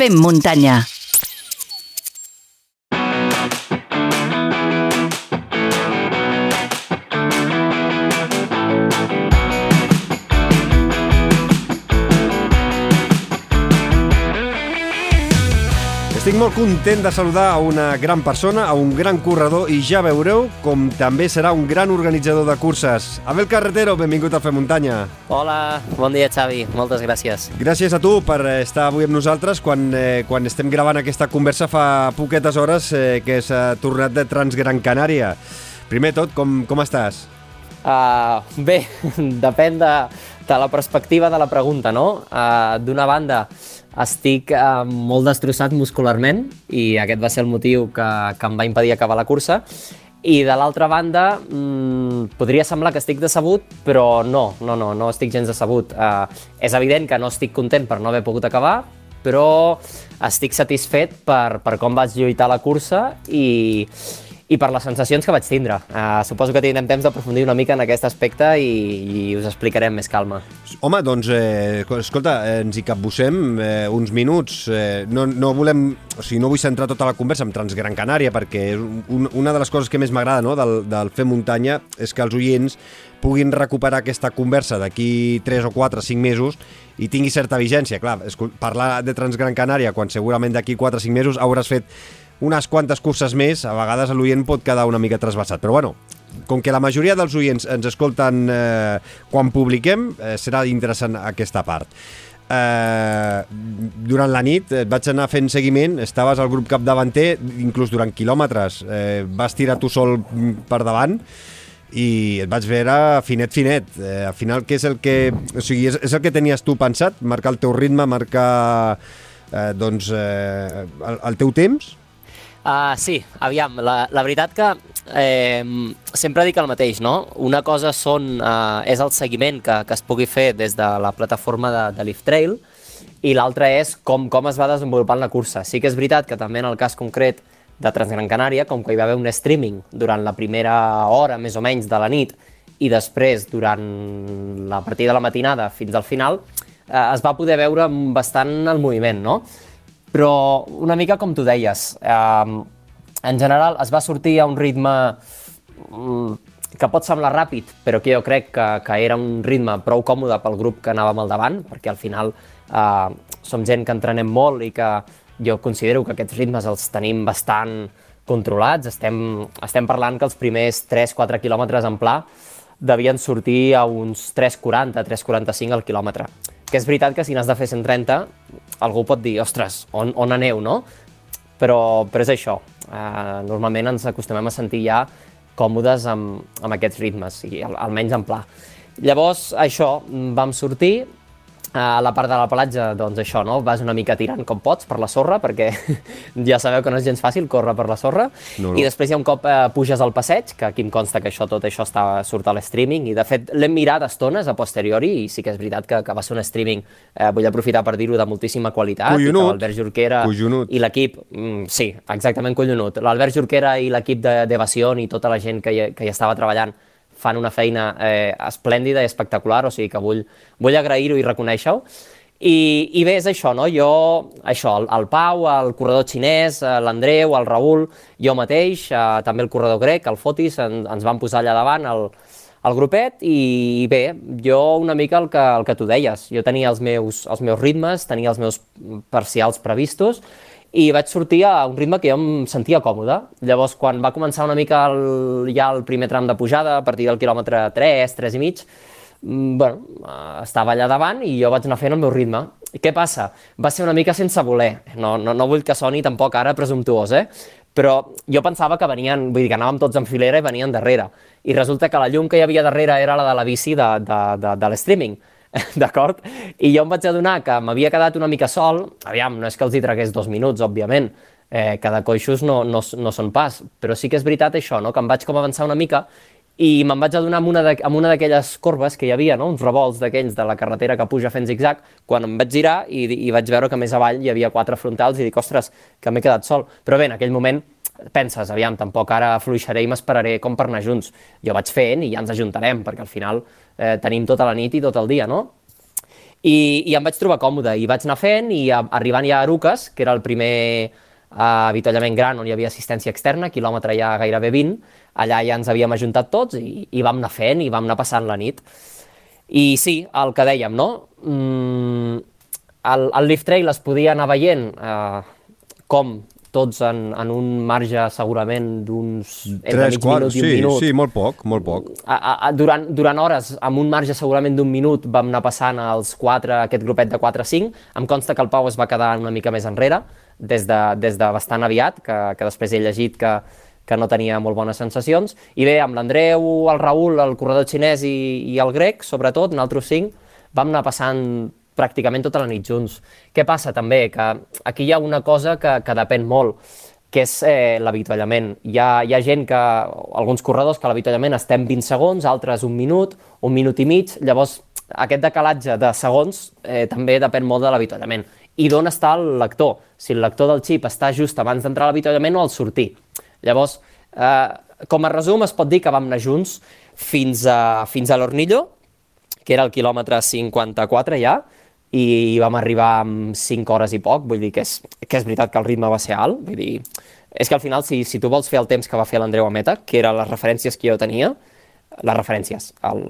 Fem muntanya. Molt content de saludar a una gran persona, a un gran corredor i ja veureu com també serà un gran organitzador de curses. Abel Carretero, benvingut a Fer Muntanya. Hola, bon dia Xavi, moltes gràcies. Gràcies a tu per estar avui amb nosaltres quan, eh, quan estem gravant aquesta conversa fa poquetes hores eh, que s'ha tornat de Transgran Canària. Primer tot, com, com estàs? Uh, bé, depèn de, de la perspectiva de la pregunta, no? Uh, D'una banda, estic uh, molt destrossat muscularment i aquest va ser el motiu que, que em va impedir acabar la cursa. I de l'altra banda, mmm, podria semblar que estic decebut, però no, no, no, no estic gens decebut. Uh, és evident que no estic content per no haver pogut acabar, però estic satisfet per, per com vaig lluitar la cursa i, i per les sensacions que vaig tindre. Uh, suposo que tindrem temps d'aprofundir una mica en aquest aspecte i, i us explicaré amb més calma. Home, doncs, eh, escolta, eh, ens hi capbussem eh, uns minuts. Eh, no, no volem... O sigui, no vull centrar tota la conversa en Transgran Canària perquè és un, una de les coses que més m'agrada no, del, del fer muntanya és que els oients puguin recuperar aquesta conversa d'aquí 3 o 4 o 5 mesos i tingui certa vigència. Clar, parlar de Transgran Canària quan segurament d'aquí 4 o 5 mesos hauràs fet unes quantes curses més, a vegades l'oient pot quedar una mica trasbassat. Però bueno, com que la majoria dels oients ens escolten eh, quan publiquem, eh, serà interessant aquesta part. Eh, durant la nit et vaig anar fent seguiment, estaves al grup capdavanter, inclús durant quilòmetres, eh, vas tirar tu sol per davant i et vaig veure finet, finet. Eh, al final, què és el que... O sigui, és, és el que tenies tu pensat? Marcar el teu ritme, marcar eh, doncs, eh, el, el teu temps? Uh, sí, aviam, la, la veritat que eh, sempre dic el mateix, no? Una cosa són, uh, és el seguiment que, que es pugui fer des de la plataforma de, de Lift Trail i l'altra és com, com es va desenvolupant la cursa. Sí que és veritat que també en el cas concret de Transgran Canària, com que hi va haver un streaming durant la primera hora, més o menys, de la nit, i després, durant la partida de la matinada fins al final, eh, es va poder veure bastant el moviment, no? Però una mica com tu deies, eh, en general es va sortir a un ritme mm, que pot semblar ràpid, però que jo crec que, que era un ritme prou còmode pel grup que anàvem al davant, perquè al final eh, som gent que entrenem molt i que jo considero que aquests ritmes els tenim bastant controlats. Estem, estem parlant que els primers 3-4 quilòmetres en pla devien sortir a uns 3,40, 3,45 al quilòmetre. Que és veritat que si n'has de fer 130, algú pot dir, ostres, on, on aneu, no? Però, però és això. Uh, normalment ens acostumem a sentir ja còmodes amb, amb aquests ritmes, i al, almenys en pla. Llavors, això, vam sortir, a la part de la platja, doncs això, no? Vas una mica tirant com pots per la sorra, perquè ja sabeu que no és gens fàcil córrer per la sorra. No, no. I després hi ha un cop eh, puges al passeig, que aquí em consta que això tot això està, surt a l'streaming, i de fet l'hem mirat estones a posteriori, i sí que és veritat que, que va ser un streaming, eh, vull aprofitar per dir-ho, de moltíssima qualitat. Collonut. L'Albert Jorquera collonut. i l'equip, mm, sí, exactament collonut. L'Albert Jorquera i l'equip d'Evasió i tota la gent que hi, que hi estava treballant fan una feina eh, esplèndida i espectacular, o sigui que vull, vull agrair-ho i reconèixer-ho. I, I bé, és això, no? Jo, això, el, el Pau, el corredor xinès, eh, l'Andreu, el Raül, jo mateix, eh, també el corredor grec, el Fotis, en, ens van posar allà davant el, el grupet i bé, jo una mica el que, el que tu deies, jo tenia els meus, els meus ritmes, tenia els meus parcials previstos i vaig sortir a un ritme que jo em sentia còmode. Llavors, quan va començar una mica el, ja el primer tram de pujada, a partir del quilòmetre 3, 3 i mig, mm, bueno, eh, estava allà davant i jo vaig anar fent el meu ritme. I què passa? Va ser una mica sense voler. No, no, no vull que soni tampoc ara presumptuós, eh? Però jo pensava que venien, vull dir que anàvem tots en filera i venien darrere. I resulta que la llum que hi havia darrere era la de la bici de, de, de, de l'streaming. d'acord? I jo em vaig adonar que m'havia quedat una mica sol, aviam, no és que els hi tragués dos minuts, òbviament, eh, cada coixos no, no, no són pas, però sí que és veritat això, no? que em vaig com avançar una mica i me'n vaig adonar amb una d'aquelles corbes que hi havia, no? uns revolts d'aquells de la carretera que puja fent zigzag, quan em vaig girar i, i vaig veure que més avall hi havia quatre frontals i dic, ostres, que m'he quedat sol. Però bé, en aquell moment penses, aviam, tampoc ara fluixaré i m'esperaré com per anar junts. Jo vaig fent i ja ens ajuntarem, perquè al final eh, tenim tota la nit i tot el dia, no? I, i em vaig trobar còmode, i vaig anar fent, i a, arribant ja a Arucas, que era el primer uh, avituallament gran on hi havia assistència externa, quilòmetre ja gairebé 20, allà ja ens havíem ajuntat tots i, i vam anar fent i vam anar passant la nit. I sí, el que dèiem, no? Mm, el, el Lift Trail es podia anar veient eh, com tots en, en un marge segurament d'uns entre mig quarts, minut i un sí, minut. Sí, molt poc, molt poc. A, a, durant, durant hores, amb un marge segurament d'un minut, vam anar passant els quatre, aquest grupet de 4 a 5. Em consta que el Pau es va quedar una mica més enrere, des de, des de bastant aviat, que, que després he llegit que, que no tenia molt bones sensacions. I bé, amb l'Andreu, el Raül, el corredor xinès i, i el grec, sobretot, nosaltres cinc, vam anar passant pràcticament tota la nit junts. Què passa també? Que aquí hi ha una cosa que, que depèn molt, que és eh, l'avituallament. Hi, ha, hi ha gent que, alguns corredors, que l'avituallament estem 20 segons, altres un minut, un minut i mig, llavors aquest decalatge de segons eh, també depèn molt de l'avituallament. I d'on està el lector? Si el lector del xip està just abans d'entrar a l'avituallament o al sortir. Llavors, eh, com a resum, es pot dir que vam anar junts fins a, fins a l'Ornillo, que era el quilòmetre 54 ja, i vam arribar amb 5 hores i poc, vull dir que és, que és veritat que el ritme va ser alt, vull dir, és que al final si, si tu vols fer el temps que va fer l'Andreu a meta, que eren les referències que jo tenia, les referències, el,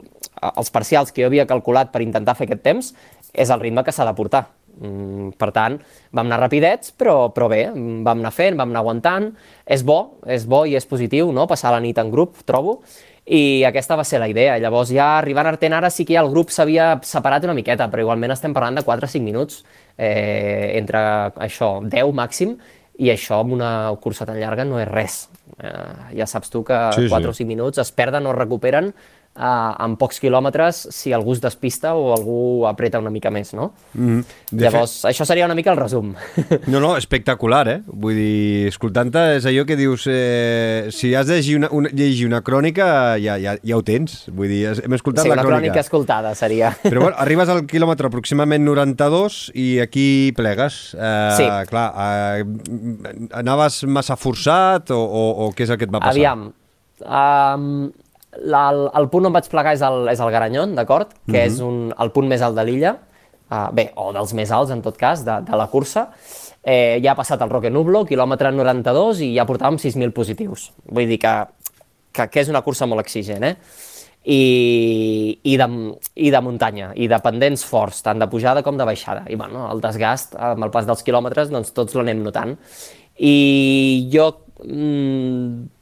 els parcials que jo havia calculat per intentar fer aquest temps, és el ritme que s'ha de portar. Mm, per tant, vam anar rapidets, però, però bé, vam anar fent, vam anar aguantant. És bo, és bo i és positiu, no?, passar la nit en grup, trobo, i aquesta va ser la idea. Llavors ja arribant a Arten ara sí que ja el grup s'havia separat una miqueta, però igualment estem parlant de 4 o 5 minuts eh, entre això, 10 màxim, i això amb una cursa tan llarga no és res. Eh, ja saps tu que sí, 4 sí. o 5 minuts es perden o recuperen uh, en pocs quilòmetres si algú es despista o algú apreta una mica més, no? Mm -hmm. Llavors, fet... això seria una mica el resum. No, no, espectacular, eh? Vull dir, escoltant-te és allò que dius, eh, si has de llegir una, una, llegir una crònica ja, ja, ja ho tens, vull dir, hem escoltat sí, la crònica. Sí, una crònica escoltada seria. Però bueno, arribes al quilòmetre aproximadament 92 i aquí plegues. Eh, sí. Clar, eh, anaves massa forçat o, o, o què és el que et va passar? Aviam, um, el, el punt on vaig plegar és el, és el Garanyon, d'acord? Que mm -hmm. és un, el punt més alt de l'illa, uh, bé, o dels més alts, en tot cas, de, de la cursa. Eh, ja ha passat el Roque Nublo, quilòmetre 92, i ja portàvem 6.000 positius. Vull dir que, que, que és una cursa molt exigent, eh? I, i, de, i de muntanya, i de pendents forts, tant de pujada com de baixada. I bueno, el desgast, amb el pas dels quilòmetres, doncs tots l'anem notant. I jo mm,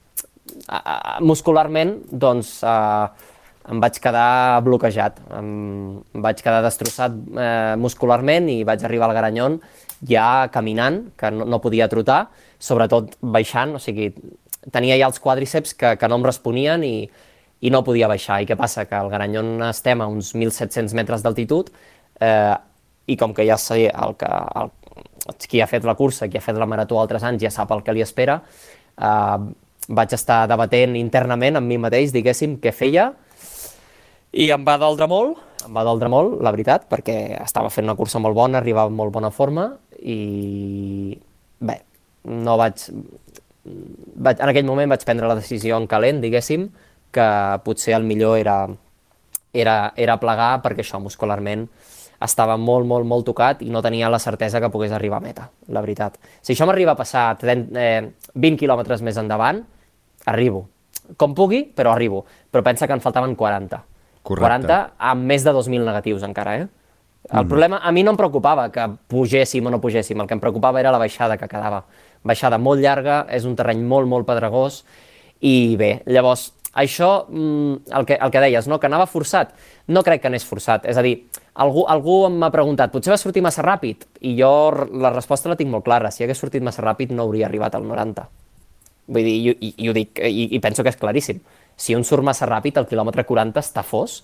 muscularment, doncs, eh, em vaig quedar bloquejat, em, vaig quedar destrossat eh, muscularment i vaig arribar al Garanyon ja caminant, que no, no podia trotar, sobretot baixant, o sigui, tenia ja els quàdriceps que, que no em responien i, i no podia baixar. I què passa? Que al Garanyon estem a uns 1.700 metres d'altitud eh, i com que ja sé el que, el, qui ha fet la cursa, qui ha fet la marató altres anys ja sap el que li espera, eh, vaig estar debatent internament amb mi mateix, diguéssim, què feia, i em va doldre molt, em va doldre molt, la veritat, perquè estava fent una cursa molt bona, arribava en molt bona forma, i bé, no vaig... vaig en aquell moment vaig prendre la decisió en calent, diguéssim, que potser el millor era, era, era plegar perquè això muscularment estava molt, molt, molt tocat i no tenia la certesa que pogués arribar a meta, la veritat. Si això m'arriba a passar 30, eh, 20 quilòmetres més endavant, arribo. Com pugui, però arribo. Però pensa que en faltaven 40. Correcte. 40 amb més de 2.000 negatius encara, eh? El mm. problema, a mi no em preocupava que pugéssim o no pugéssim, el que em preocupava era la baixada que quedava. Baixada molt llarga, és un terreny molt, molt pedregós, i bé, llavors, això, mm, el que, el que deies, no? que anava forçat, no crec que anés forçat. És a dir, algú, algú m'ha preguntat, potser va sortir massa ràpid? I jo la resposta la tinc molt clara, si hagués sortit massa ràpid no hauria arribat al 90. Vull dir, i, i, i ho dic, i, i penso que és claríssim. Si un surt massa ràpid, el quilòmetre 40 està fos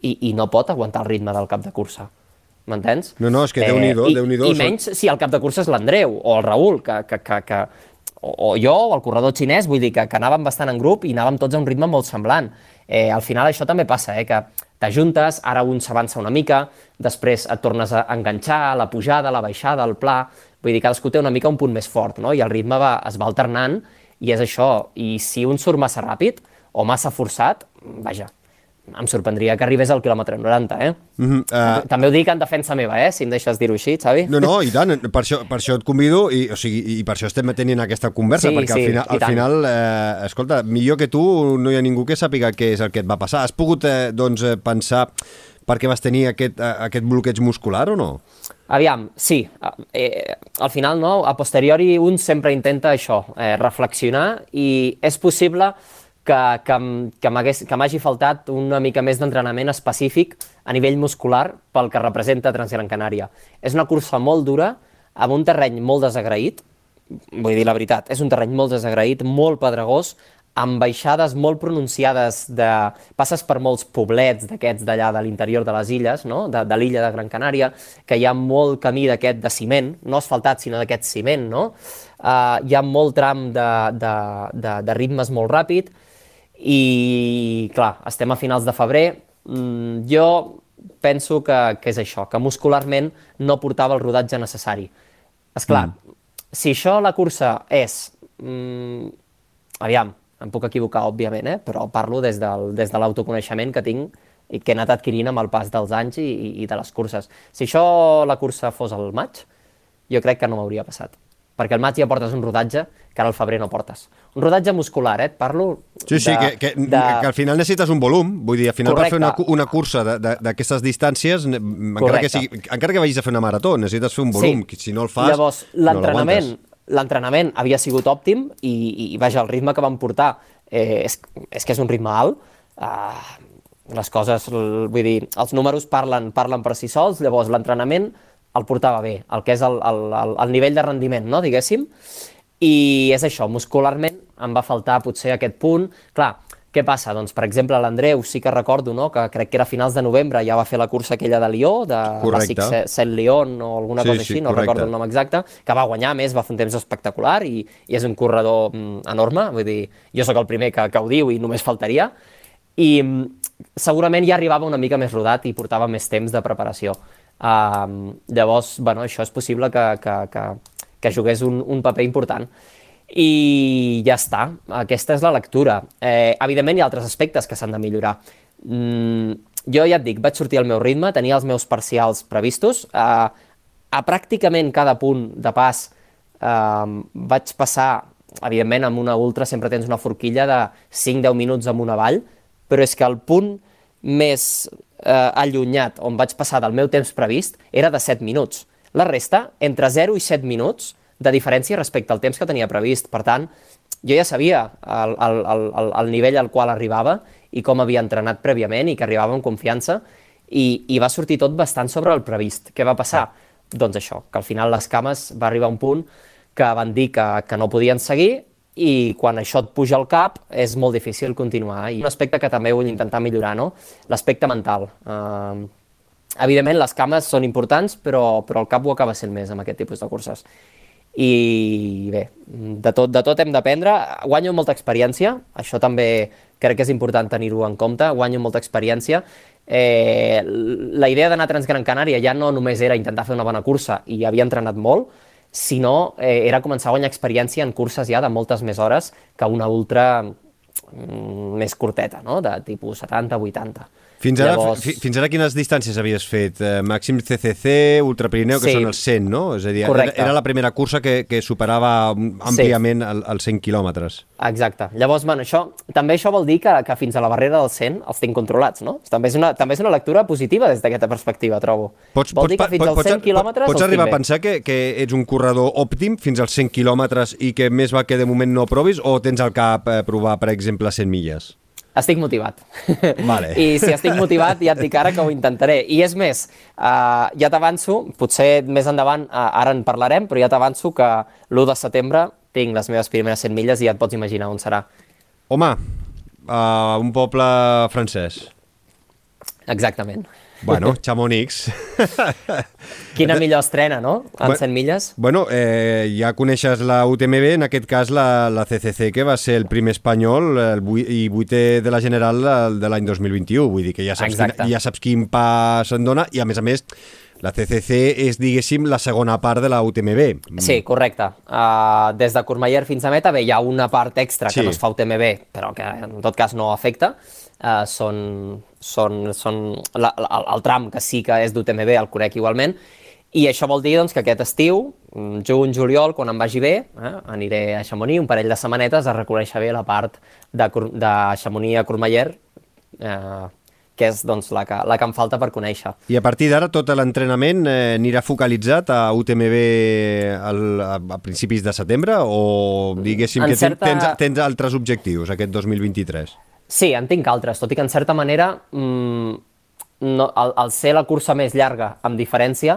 i, i no pot aguantar el ritme del cap de cursa. M'entens? No, no, és que Déu-n'hi-do, eh, déu nhi déu I, I menys si el cap de cursa és l'Andreu o el Raül, que, que, que, que o, o jo, o el corredor xinès, vull dir que, que anàvem bastant en grup i anàvem tots a un ritme molt semblant. Eh, al final això també passa, eh, que t'ajuntes, ara un s'avança una mica, després et tornes a enganxar, la pujada, la baixada, el pla, vull dir, cadascú té una mica un punt més fort, no? i el ritme va, es va alternant i és això, i si un surt massa ràpid o massa forçat, vaja, em sorprendria que arribés al quilòmetre 90, eh? Mm -hmm, uh... També ho dic en defensa meva, eh? Si em deixes dir-ho així, Xavi. No, no, i tant, per això, per això et convido i, o sigui, i per això estem tenint aquesta conversa, Sí, perquè sí, al final, al final eh, escolta, millor que tu no hi ha ningú que sàpiga què és el que et va passar. Has pogut eh, doncs, eh, pensar per què vas tenir aquest, eh, aquest bloqueig muscular o no? Aviam, sí. Eh, al final, no? A posteriori, un sempre intenta això, eh, reflexionar i és possible que, que, que m'hagi faltat una mica més d'entrenament específic a nivell muscular pel que representa Transgran Canària. És una cursa molt dura, amb un terreny molt desagraït, vull dir la veritat, és un terreny molt desagraït, molt pedregós, amb baixades molt pronunciades de... passes per molts poblets d'aquests d'allà de l'interior de les illes, no? de, de l'illa de Gran Canària, que hi ha molt camí d'aquest de ciment, no asfaltat, sinó d'aquest ciment, no? Uh, hi ha molt tram de, de, de, de ritmes molt ràpid, i clar, estem a finals de febrer, mm, jo penso que, que és això, que muscularment no portava el rodatge necessari. És clar, mm. si això la cursa és... Mm, aviam, em puc equivocar, òbviament, eh? però parlo des, del, des de l'autoconeixement que tinc i que he anat adquirint amb el pas dels anys i, i, i de les curses. Si això la cursa fos al maig, jo crec que no m'hauria passat. Perquè al maig ja portes un rodatge que ara al febrer no portes. Un rodatge muscular, eh? Et parlo Sí, sí, de, que, que, de... que al final necessites un volum. Vull dir, al final per fer una, Correcte. una cursa de- de- d'aquestes distàncies, encara que, Correcte. sigui, encara que vagis a fer una marató, necessites fer un volum. Sí. Si no el fas, Llavors, no l'entrenament. L'entrenament havia sigut òptim i, i, i vaja, el ritme que vam portar eh, és, és que és un ritme alt. Uh, les coses, vull dir, els números parlen, parlen per si sols, llavors l'entrenament el portava bé, el que és el, el, el, el nivell de rendiment, no, diguéssim, i és això, muscularment em va faltar potser aquest punt. Clar, què passa? Doncs, per exemple, l'Andreu sí que recordo, no?, que crec que era a finals de novembre, ja va fer la cursa aquella de Lió, de Saint Leon o alguna Sí, cosa sí, així, no correcte. recordo el nom exacte, que va guanyar, més, va fer un temps espectacular i, i és un corredor mm, enorme, vull dir, jo sóc el primer que, que ho diu i només faltaria, i mm, segurament ja arribava una mica més rodat i portava més temps de preparació. Um, llavors, bueno, això és possible que, que, que, que jugués un, un paper important. I ja està, aquesta és la lectura. Eh, evidentment hi ha altres aspectes que s'han de millorar. Mm, jo ja et dic, vaig sortir al meu ritme, tenia els meus parcials previstos, eh, a pràcticament cada punt de pas eh, vaig passar, evidentment amb una ultra sempre tens una forquilla de 5-10 minuts amb una vall, però és que el punt més eh, allunyat on vaig passar del meu temps previst era de 7 minuts. La resta, entre 0 i 7 minuts de diferència respecte al temps que tenia previst. Per tant, jo ja sabia el, el, el, el, el nivell al qual arribava i com havia entrenat prèviament i que arribava amb confiança i, i va sortir tot bastant sobre el previst. Què va passar? Doncs això, que al final les cames va arribar a un punt que van dir que, que no podien seguir i quan això et puja al cap és molt difícil continuar. I un aspecte que també vull intentar millorar, no? l'aspecte mental. Uh, evidentment, les cames són importants, però, però el cap ho acaba sent més amb aquest tipus de curses. I bé, de tot, de tot hem d'aprendre. Guanyo molta experiència, això també crec que és important tenir-ho en compte, guanyo molta experiència. Eh, la idea d'anar a Transgran Canària ja no només era intentar fer una bona cursa i havia entrenat molt, sinó eh, era començar a guanyar experiència en curses ja de moltes més hores que una ultra mm, més curteta, no? de tipus 70-80. Fins ara, Llavors- fi, fins ara quines distàncies havies fet? Eh, màxim CCC, Ultra Pirineu, que Sí. són els 100, no? És a dir, era, Correcte. era la primera cursa que, que superava àmpliament el, els 100 quilòmetres. Exacte. Llavors, bueno, això, també això vol dir que, que fins a la barrera del 100 els tinc controlats, no? També és una, també és una lectura positiva des d'aquesta perspectiva, trobo. vol dir que fins als 100 quilòmetres pots arribar a pensar que, que ets un corredor òptim fins als 100 quilòmetres i que més val que de moment no provis o tens al cap eh, provar, per exemple, 100 milles? Estic motivat. Vale. I si estic motivat, ja et dic ara que ho intentaré. I és més, uh, ja t'avanço, potser més endavant, uh, ara en parlarem, però ja t'avanço que l'1 de setembre tinc les meves primeres 100 milles i ja et pots imaginar on serà. Home, uh, un poble francès. Exactament. Bueno, Chamonix. Quina millor estrena, no? En Bu- 100 milles. Bueno, eh, ja coneixes la UTMB, en aquest cas la, la CCC, que va ser el primer espanyol el vui, i vuitè de la general de l'any 2021. Vull dir que ja saps, quin, ja saps quin pas se'n dona i, a més a més, la CCC és, diguéssim, la segona part de la UTMB. Sí, correcte. Uh, des de Cormeller fins a Meta, bé, hi ha una part extra que Sí. no es fa UTMB, però que en tot cas no afecta. Uh, són, són, són la, la, el, tram que sí que és d'UTMB, el conec igualment, i això vol dir doncs, que aquest estiu, mm, juny, juliol, quan em vagi bé, eh, aniré a Chamonix un parell de setmanetes a reconèixer bé la part de, de Chamonix a Cormeller, eh, que és doncs, la, que, la que em falta per conèixer. I a partir d'ara tot l'entrenament eh, anirà focalitzat a UTMB al, a, a principis de setembre o diguéssim En que certa- tens, tens altres objectius aquest 2023? Sí, en tinc altres, tot i que en certa manera, mmm, no, al, al ser la cursa més llarga, amb diferència,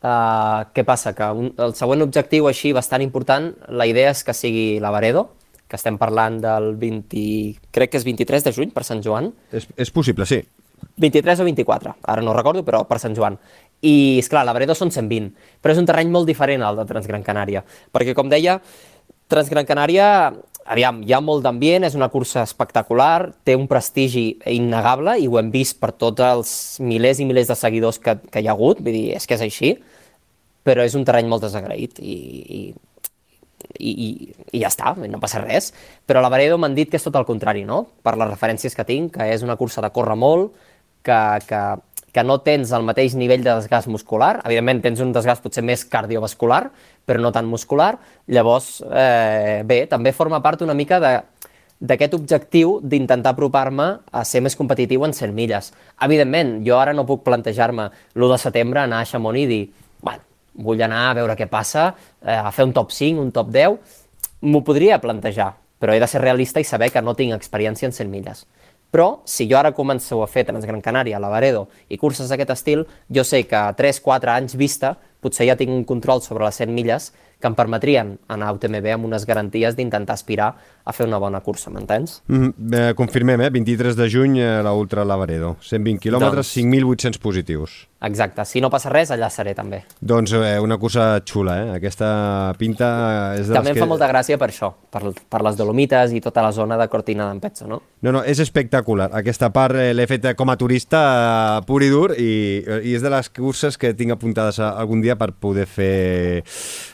uh, què passa? Que un, el següent objectiu així bastant important, la idea és que sigui la Varedo, que estem parlant del 20... crec que és 23 de juny, per Sant Joan, És, és possible, sí. 23 o 24, ara no recordo, però per Sant Joan. I, és clar, la Varedo són 120, però és un terreny molt diferent al de Transgran Canària, perquè, com deia, Transgran Canària, aviam, hi ha molt d'ambient, és una cursa espectacular, té un prestigi innegable, i ho hem vist per tots els milers i milers de seguidors que, que hi ha hagut, vull dir, és que és així, però és un terreny molt desagraït i, i i, i, i ja està, no passa res. Però a la Varedo m'han dit que és tot el contrari, no? Per les referències que tinc, que és una cursa de córrer molt, que, que, que no tens el mateix nivell de desgast muscular. Evidentment, tens un desgast potser més cardiovascular, però no tan muscular. Llavors, eh, bé, també forma part una mica de, d'aquest objectiu d'intentar apropar-me a ser més competitiu en 100 milles. Evidentment, jo ara no puc plantejar-me l'1 de setembre anar a Chamonix i dir, bueno, vull anar a veure què passa, eh, a fer un top 5, un top 10, m'ho podria plantejar, però he de ser realista i saber que no tinc experiència en 100 milles. Però, si jo ara començo a fer Transgran Canària, Lavaredo i curses d'aquest estil, jo sé que a 3-4 anys vista potser ja tinc un control sobre les 100 milles que em permetrien anar a UTMB amb unes garanties d'intentar aspirar a fer una bona cursa, m'entens? Mm, eh, confirmem, eh? 23 de juny eh, la Ultra Lavaredo. 120 quilòmetres, Doncs- 5.800 positius. Exacte, si no passa res, allà seré també. Doncs eh, una cursa xula, eh? Aquesta pinta és de També em que... fa molta gràcia per això, per, per les Dolomites i tota la zona de Cortina d'Ampezzo, no? No, no, és espectacular. Aquesta part eh, l'he fet com a turista eh, pur i dur i, i és de les curses que tinc apuntades a, algun dia per poder fer...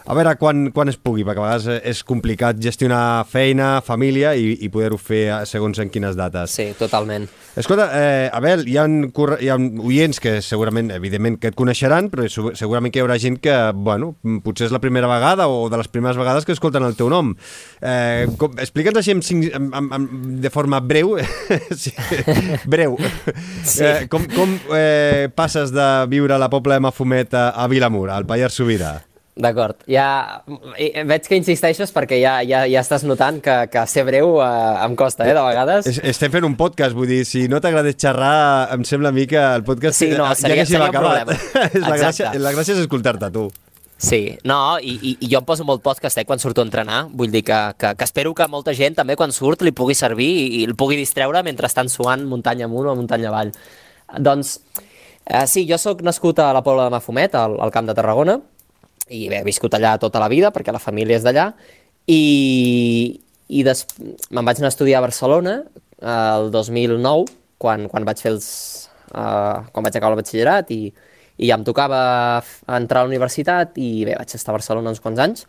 A veure quan, quan es pugui, perquè a vegades és complicat gestionar feina, família i, i poder-ho fer segons en quines dates. Sí, totalment. Escolta, eh, Abel, hi ha, hi ha oients que segurament, evidentment, que et coneixeran, però segurament que hi haurà gent que, bueno, potser és la primera vegada o de les primeres vegades que escolten el teu nom. Eh, Explica'ns així amb, amb, amb, amb, de forma breu, sí, breu, Sí. eh, com, com eh, passes de viure a la Pobla de Mafumet a, a Vilamur, al Pallars Sobirà? D'acord, ja veig que insisteixes perquè ja, ja, ja estàs notant que, que ser breu eh, em costa, eh, de vegades. Es, estem fent un podcast, vull dir, si no t'agradés xerrar, em sembla a mi que el podcast Sí, no, seria- haguéssim seria un acabat. problema. És la, gràcia, la gràcia és escoltar-te, tu. Sí, no, i, i, i jo em poso molt podcast eh, quan surto a entrenar, vull dir que, que, que espero que molta gent també quan surt li pugui servir i, i el pugui distreure mentre estan suant muntanya amunt o muntanya avall. Doncs, eh, sí, jo sóc nascut a la Pobla de Mafumet, al, al Camp de Tarragona, i he viscut allà tota la vida perquè la família és d'allà, i, i des... me'n vaig anar a estudiar a Barcelona el 2009, quan, quan vaig fer els... Uh, quan vaig acabar el batxillerat i, i ja em tocava entrar a la universitat i bé, vaig estar a Barcelona uns quants anys,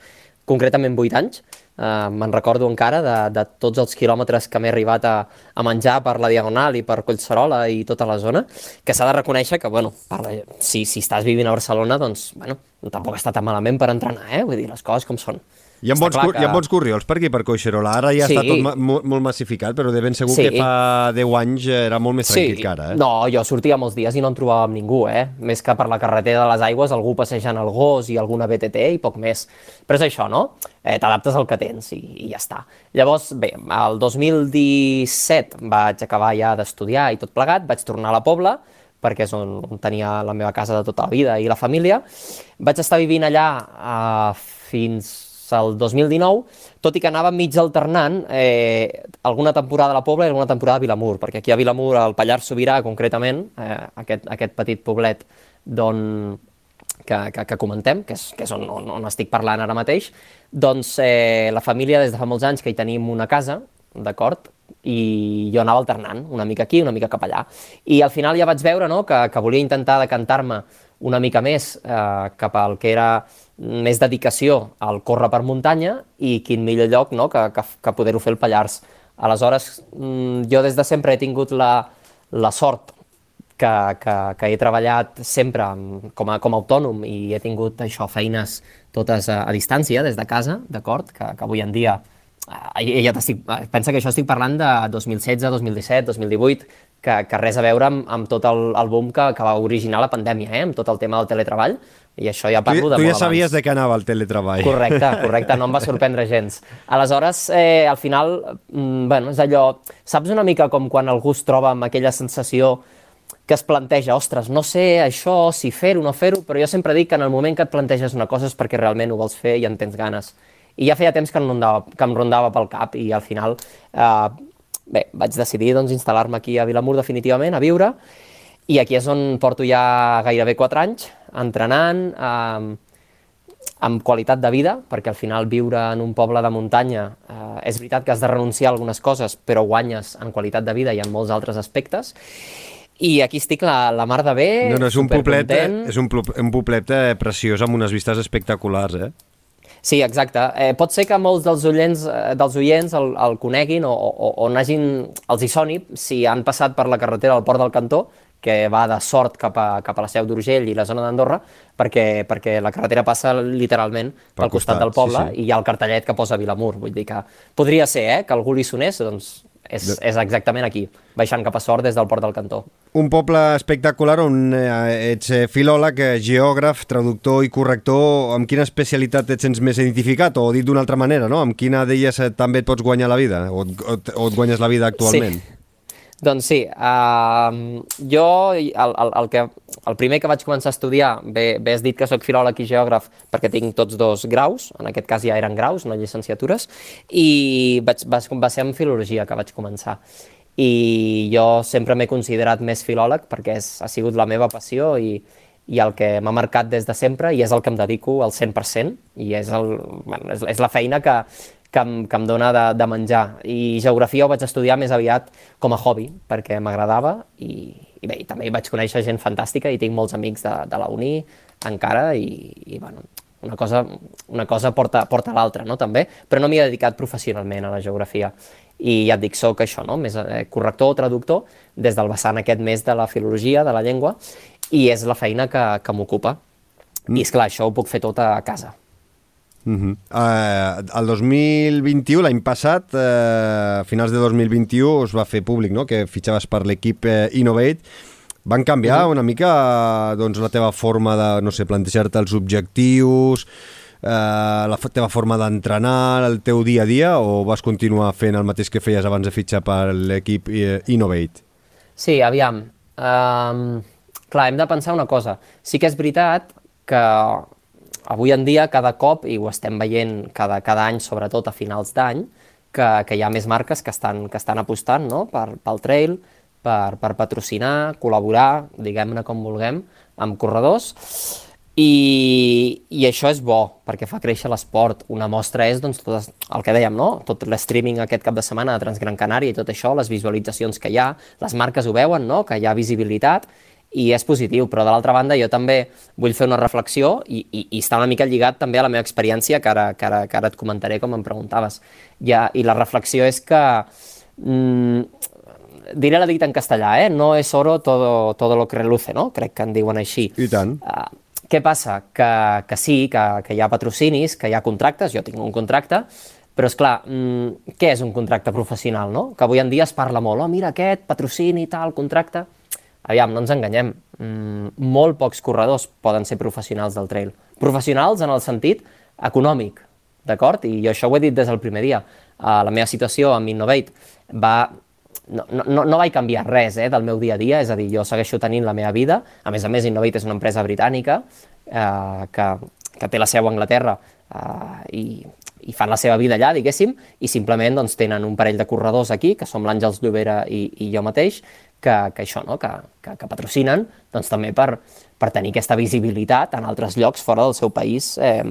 concretament 8 anys. Uh, Me'n recordo encara de, de tots els quilòmetres que m'he arribat a, a menjar per la Diagonal i per Collserola i tota la zona, que s'ha de reconèixer que, bueno, parla, si, si estàs vivint a Barcelona, doncs, bueno, tampoc està tan malament per entrenar, eh? Vull dir, les coses com són. Hi ha, bons, cur- hi ha bons corriols per aquí, per Coixerola. Ara ja Sí. està tot ma mo- molt massificat, però de ben segur Sí. que fa 10 anys era molt més tranquil que ara. Eh? No, jo sortia molts dies i no en trobava amb ningú, eh? Més que per la carretera de les aigües, algú passejant el gos i alguna BTT i poc més. Però és això, no? Eh, T'adaptes al que tens i, i ja està. Llavors, bé, el 2017 vaig acabar ja d'estudiar i tot plegat, vaig tornar a la Pobla, perquè és on, on tenia la meva casa de tota la vida i la família. Vaig estar vivint allà eh, fins al 2019, tot i que anava mig alternant eh, alguna temporada a la Pobla i alguna temporada a Vilamur, perquè aquí a Vilamur, al Pallars Sobirà concretament, eh, aquest, aquest petit poblet d'on que, que, que comentem, que és, que és on, on, on estic parlant ara mateix, doncs eh, la família des de fa molts anys que hi tenim una casa, d'acord? I jo anava alternant, una mica aquí, una mica cap allà. I al final ja vaig veure no, que, que volia intentar decantar-me una mica més eh, cap al que era més dedicació al córrer per muntanya i quin millor lloc no? que, que, que poder-ho fer el Pallars. Aleshores, mm, jo des de sempre he tingut la, la sort que, que, que he treballat sempre com a, com a autònom i he tingut això feines totes a, a distància, des de casa, d'acord? Que, que avui en dia eh, ja estic, pensa que això estic parlant de 2016, 2017, 2018, que, que res a veure amb, amb tot el, el boom que, que va originar la pandèmia, eh? amb tot el tema del teletreball, i això ja parlo tu, de tu molt ja sabies abans. de què anava el teletreball. Correcte, correcte, no em va sorprendre gens. Aleshores, eh, al final, mm, bueno, és allò... Saps una mica com quan algú es troba amb aquella sensació que es planteja, ostres, no sé això, si fer-ho no fer-ho, però jo sempre dic que en el moment que et planteges una cosa és perquè realment ho vols fer i en tens ganes. I ja feia temps que em rondava, que em rondava pel cap i al final, eh, bé, vaig decidir doncs, instal·lar-me aquí a Vilamur definitivament, a viure, i aquí és on porto ja gairebé 4 anys, entrenant, eh, amb qualitat de vida, perquè al final viure en un poble de muntanya eh, és veritat que has de renunciar a algunes coses, però guanyes en qualitat de vida i en molts altres aspectes, i aquí estic la, la mar de bé, No, no, és un poblet, supercontent. és un, un poblet eh, preciós amb unes vistes espectaculars, eh? Sí, exacte. Eh, pot ser que molts dels oients, eh, dels oients el, el coneguin o, o, o n'hagin, els hi soni si han passat per la carretera del Port del Cantó, que va de Sort cap a, cap a la Seu d'Urgell i la zona d'Andorra, perquè, perquè la carretera passa literalment pel, Pel costat, costat, del poble sí, sí. i hi ha el cartellet que posa Vilamur. Vull dir que podria ser eh, que algú li sonés, doncs és, és exactament aquí, baixant cap a Sort des del Port del Cantó. Un poble espectacular on eh, ets eh, filòleg, eh, geògraf, traductor i corrector. Amb quina especialitat et sents més identificat? O dit d'una altra manera, no? Amb quina d'elles també et pots guanyar la vida? O, o, o et guanyes la vida actualment? Sí. Doncs sí, uh, jo el, el, el, que, el primer que vaig començar a estudiar, bé, bé has dit que sóc filòleg i geògraf perquè tinc tots dos graus, en aquest cas ja eren graus, no llicenciatures, i vaig, va, va ser amb filologia que vaig començar. I jo sempre m'he considerat més filòleg perquè és, ha sigut la meva passió i, i el que m'ha marcat des de sempre i és el que em dedico al 100% i és, el, bueno, és, és la feina que, que em, que em dona de, de menjar. I geografia ho vaig estudiar més aviat com a hobby, perquè m'agradava i, i bé, i també hi vaig conèixer gent fantàstica i tinc molts amics de, de la uni encara i, i bueno, una cosa, una cosa porta, porta l'altra, no, també, però no m'hi he dedicat professionalment a la geografia. I ja et dic, soc això, no? més eh, corrector o traductor, des del vessant aquest més de la filologia, de la llengua, i és la feina que, que m'ocupa. I és clar, això ho puc fer tot a casa. Uh -huh. uh, el 2021, l'any passat, uh, a finals de 2021, es va fer públic no? que fitxaves per l'equip uh, Innovate. Van canviar una mica doncs, la teva forma de, no sé, plantejar-te els objectius, eh, la f- teva forma d'entrenar, el teu dia a dia, o vas continuar fent el mateix que feies abans de fitxar per l'equip eh, Innovate? Sí, aviam. Um, clar, hem de pensar una cosa. Sí que és veritat que avui en dia cada cop, i ho estem veient cada, cada any, sobretot a finals d'any, que, que hi ha més marques que estan, que estan apostant no? per, pel trail, per, per patrocinar, col·laborar, diguem-ne com vulguem, amb corredors, i, i això és bo, perquè fa créixer l'esport. Una mostra és doncs, tot el que dèiem, no? tot l'streaming aquest cap de setmana de Transgran Canària i tot això, les visualitzacions que hi ha, les marques ho veuen, no? que hi ha visibilitat, i és positiu, però de l'altra banda jo també vull fer una reflexió i, i, i està una mica lligat també a la meva experiència, que ara, que ara, que ara et comentaré com em preguntaves. Ja, I la reflexió és que mm, diré la dita en castellà, eh? no es oro todo, todo lo que reluce, no? crec que en diuen així. I tant. Uh, què passa? Que, que sí, que, que hi ha patrocinis, que hi ha contractes, jo tinc un contracte, però és clar, mm, què és un contracte professional, no? Que avui en dia es parla molt, oh, mira aquest, patrocini, tal, contracte... Aviam, no ens enganyem, mm, molt pocs corredors poden ser professionals del trail. Professionals en el sentit econòmic, d'acord? I jo això ho he dit des del primer dia. Uh, la meva situació amb Innovate va no, no, no vaig canviar res eh, del meu dia a dia, és a dir, jo segueixo tenint la meva vida, a més a més Innovate és una empresa britànica eh, que, que té la seu a Anglaterra eh, i, i fan la seva vida allà, diguéssim, i simplement doncs, tenen un parell de corredors aquí, que som l'Àngels Llobera i, i jo mateix, que, que això, no? que, que, que patrocinen doncs, també per, per tenir aquesta visibilitat en altres llocs fora del seu país eh,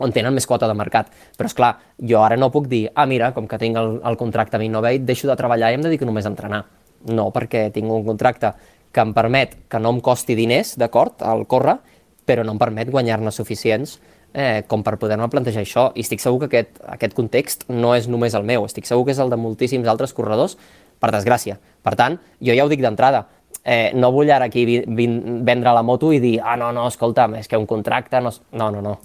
on tenen més quota de mercat. Però, és clar, jo ara no puc dir, ah, mira, com que tinc el, el contracte amb Innovate, deixo de treballar i em dedico només a entrenar. No, perquè tinc un contracte que em permet que no em costi diners, d'acord, al córrer, però no em permet guanyar-ne suficients eh, com per poder-me plantejar això. I estic segur que aquest, aquest context no és només el meu, estic segur que és el de moltíssims altres corredors, per desgràcia. Per tant, jo ja ho dic d'entrada, eh, no vull ara aquí vendre la moto i dir, ah, no, no, escolta'm, és que un contracte... No, no, no. no.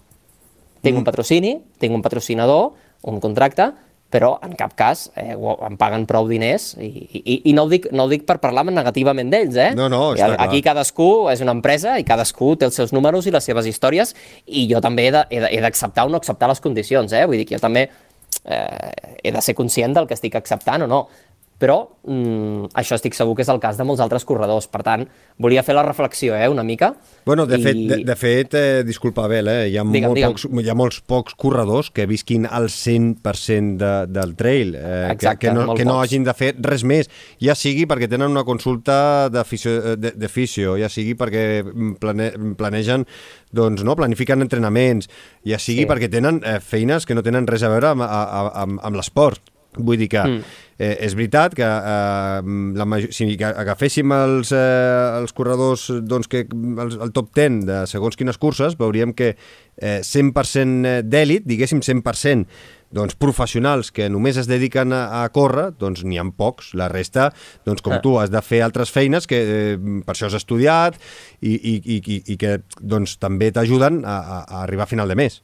Tinc mm. un patrocini, tinc un patrocinador, un contracte, però en cap cas eh, em paguen prou diners i, i, i no, ho dic, no ho dic per parlar negativament d'ells, eh? No, no, està Aquí clar. cadascú és una empresa i cadascú té els seus números i les seves històries i jo també he d'acceptar o no acceptar les condicions, eh? Vull dir que jo també eh, he de ser conscient del que estic acceptant o no però mm, això estic segur que és el cas de molts altres corredors. Per tant, volia fer la reflexió eh, una mica. Bueno, de i... fet, de, de fet eh, disculpa, Abel, eh, hi, ha digue'm, molt digue'm. Pocs, hi ha molts pocs corredors que visquin al 100% de, del trail, eh, Exacte, que, que, no, que no hagin de fer res més, ja sigui perquè tenen una consulta de fisio, de, de fisio ja sigui perquè plane, planegen doncs, no, planifiquen entrenaments, ja sigui sí. perquè tenen eh, feines que no tenen res a veure amb, amb, amb l'esport. Vull dir que mm. eh, és veritat que eh, la major, si agaféssim els, eh, els corredors doncs, que el, el top 10 de segons quines curses, veuríem que eh, 100% d'èlit, diguéssim 100% doncs, professionals que només es dediquen a, a córrer, doncs n'hi ha pocs. La resta, doncs, com ah. tu, has de fer altres feines que eh, per això has estudiat i, i, i, i que doncs, també t'ajuden a, a arribar a final de mes.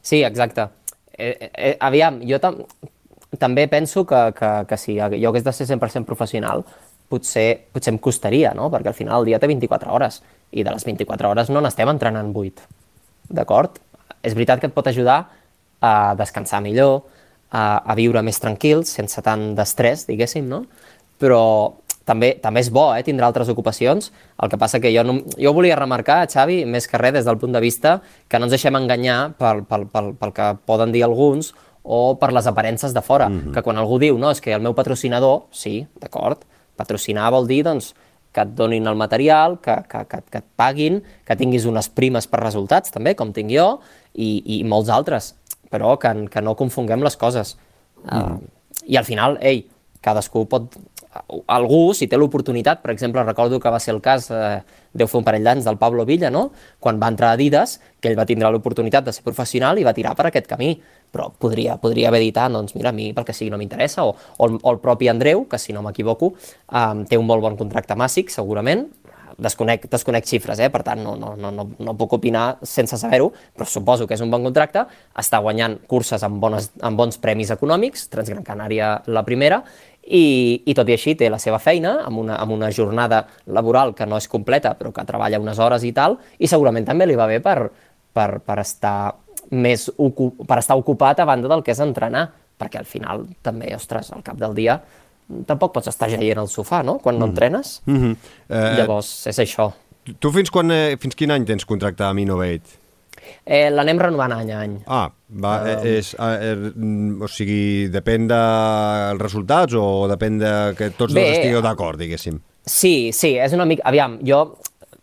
Sí, exacte. Eh, eh, aviam, jo tam també penso que, que, que si jo hagués de ser 100% professional, potser, potser em costaria, no? Perquè al final el dia té 24 hores i de les 24 hores no n'estem entrenant 8. D'acord? És veritat que et pot ajudar a descansar millor, a, a viure més tranquil, sense tant d'estrès, diguéssim, no? Però també, també és bo eh, tindre altres ocupacions. El que passa que jo, no, jo volia remarcar, Xavi, més que res des del punt de vista que no ens deixem enganyar pel, pel, pel, pel que poden dir alguns o per les aparences de fora, mm -hmm. que quan algú diu, no, és que el meu patrocinador, sí, d'acord, patrocinar vol dir, doncs, que et donin el material, que, que, que, que et paguin, que tinguis unes primes per resultats, també, com tinc jo, i, i molts altres, però que, que no confonguem les coses. Mm. Uh, I al final, ei, cadascú pot... Algú, si té l'oportunitat, per exemple, recordo que va ser el cas, eh, deu fer un parell d'anys, del Pablo Villa, no? quan va entrar a Adidas, que ell va tindre l'oportunitat de ser professional i va tirar per aquest camí però podria, podria haver dit, ah, doncs mira, a mi pel que sigui no m'interessa, o, o, el, o el propi Andreu, que si no m'equivoco, um, té un molt bon contracte màssic, segurament, desconec, desconec xifres, eh? per tant no, no, no, no puc opinar sense saber-ho, però suposo que és un bon contracte, està guanyant curses amb, bones, amb bons premis econòmics, Transgran Canària la primera, i, i tot i així té la seva feina amb una, amb una jornada laboral que no és completa però que treballa unes hores i tal i segurament també li va bé per, per, per estar més per estar ocupat a banda del que és entrenar, perquè al final també, ostres, al cap del dia tampoc pots estar jaient al sofà, no?, quan no mm. entrenes. Mm -hmm. eh, Llavors, és això. Tu fins, quan, eh, fins quin any tens contracte amb Innovate? Eh, L'anem renovant any a any. Ah, va, uh, és, eh, o sigui, depèn dels resultats o depèn de que tots Bé, dos estigueu d'acord, diguéssim? Sí, sí, és una mica... Aviam, jo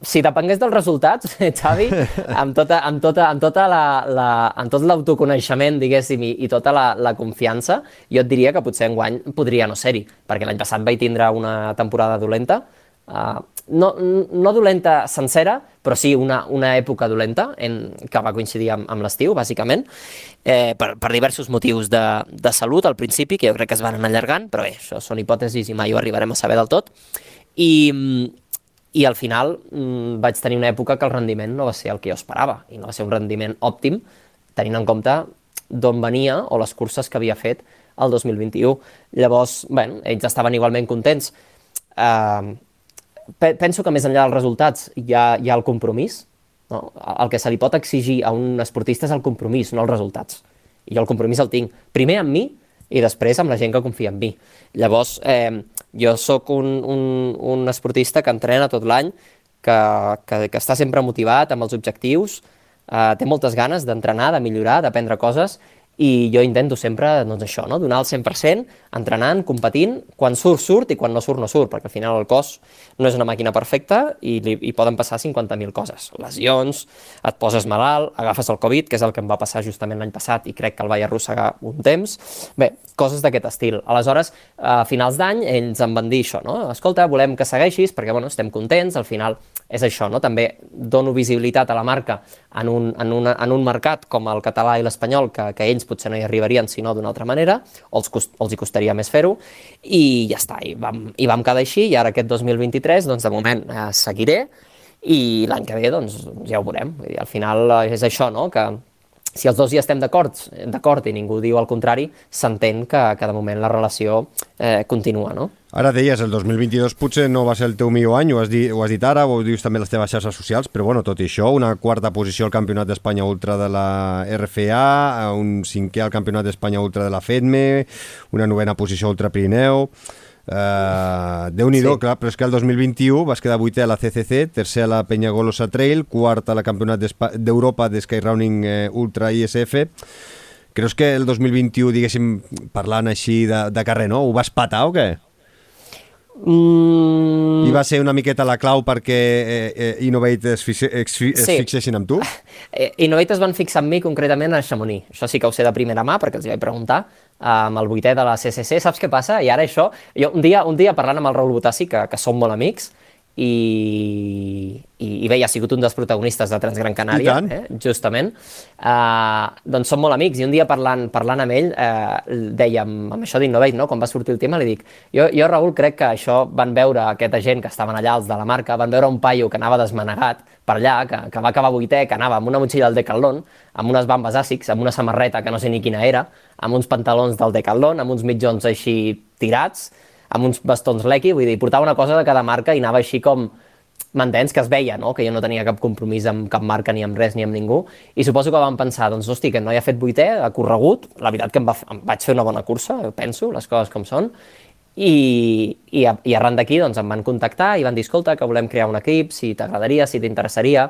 si depengués dels resultats, Xavi, amb, tota, amb, tota, amb, tota la, la, amb tot l'autoconeixement, diguéssim, i, i tota la, la confiança, jo et diria que potser enguany podria no ser-hi, perquè l'any passat vaig tindre una temporada dolenta, uh, no, no dolenta sencera, però sí una, una època dolenta en, que va coincidir amb, amb l'estiu, bàsicament, eh, per, per diversos motius de, de salut al principi, que jo crec que es van anar allargant, però bé, això són hipòtesis i mai ho arribarem a saber del tot. I, i al final mmm, vaig tenir una època que el rendiment no va ser el que jo esperava i no va ser un rendiment òptim tenint en compte d'on venia o les curses que havia fet el 2021. Llavors, bueno, ells estaven igualment contents. Uh, penso que més enllà dels resultats hi ha, hi ha el compromís. No? El que se li pot exigir a un esportista és el compromís, no els resultats. I jo el compromís el tinc primer amb mi i després amb la gent que confia en mi. Llavors, eh, jo sóc un, un, un esportista que entrena tot l'any, que, que, que està sempre motivat amb els objectius, eh, té moltes ganes d'entrenar, de millorar, d'aprendre coses, i jo intento sempre doncs això, no? donar el 100%, entrenant, competint, quan surt, surt, i quan no surt, no surt, perquè al final el cos no és una màquina perfecta i li, hi poden passar 50.000 coses. Lesions, et poses malalt, agafes el Covid, que és el que em va passar justament l'any passat i crec que el vaig arrossegar un temps. Bé, coses d'aquest estil. Aleshores, a finals d'any, ells em van dir això, no? Escolta, volem que segueixis perquè, bueno, estem contents, al final és això, no? També dono visibilitat a la marca en un, en una, en un mercat com el català i l'espanyol que, que ells potser no hi arribarien sinó d'una altra manera, o els, cost, els hi costaria més fer-ho, i ja està, i vam, i vam quedar així, i ara aquest 2023, doncs de moment eh, seguiré, i l'any que ve, doncs, ja ho veurem. Vull dir, al final eh, és això, no?, que si els dos ja estem d'acord d'acord i ningú diu el contrari, s'entén que, que de moment la relació eh, continua, no? Ara deies, el 2022 potser no va ser el teu millor any, ho has, dit, ho has dit ara, ho dius també a les teves xarxes socials, però bueno, tot i això, una quarta posició al Campionat d'Espanya Ultra de la RFA, un cinquè al Campionat d'Espanya Ultra de la FEDME, una novena posició Ultra Pirineu... Uh, Déu-n'hi-do, sí. clar, però és que el 2021 vas quedar vuitè a la CCC, tercer a la Penyagolosa Trail, quart a la Campionat d'Europa de Skyrunning eh, Ultra ISF. Creus que el 2021, diguéssim, parlant així de, de carrer, no? Ho vas patar o què? Mm... I va ser una miqueta la clau perquè eh, eh, Innovate es, fixe, es, es sí. fixessin amb tu? Eh, Innovate es van fixar amb mi concretament a Chamonix. Això sí que ho sé de primera mà perquè els hi vaig preguntar amb el vuitè de la CCC. Saps què passa? I ara això... Jo un dia, un dia parlant amb el Raül Botassi, que, que som molt amics, i, i, i bé, ja ha sigut un dels protagonistes de Transgran Canària, eh, justament. Uh, doncs som molt amics, i un dia parlant, parlant amb ell, uh, dèiem, amb això d'Innovate, no? quan va sortir el tema, li dic, jo, jo, Raül, crec que això van veure aquesta gent que estaven allà, els de la marca, van veure un paio que anava desmanegat per allà, que, que va acabar vuitè, que anava amb una motxilla del Decathlon, amb unes bambes àssics, amb una samarreta que no sé ni quina era, amb uns pantalons del Decathlon, amb uns mitjons així tirats, amb uns bastons Lecky, vull dir, portava una cosa de cada marca i anava així com m'entens, que es veia, no? que jo no tenia cap compromís amb cap marca, ni amb res, ni amb ningú, i suposo que vam pensar, doncs, hosti, que no hi ha fet vuitè, ha corregut, la veritat que em, va, em vaig fer una bona cursa, penso, les coses com són, i, i, i arran d'aquí doncs, em van contactar i van dir, escolta, que volem crear un equip, si t'agradaria, si t'interessaria,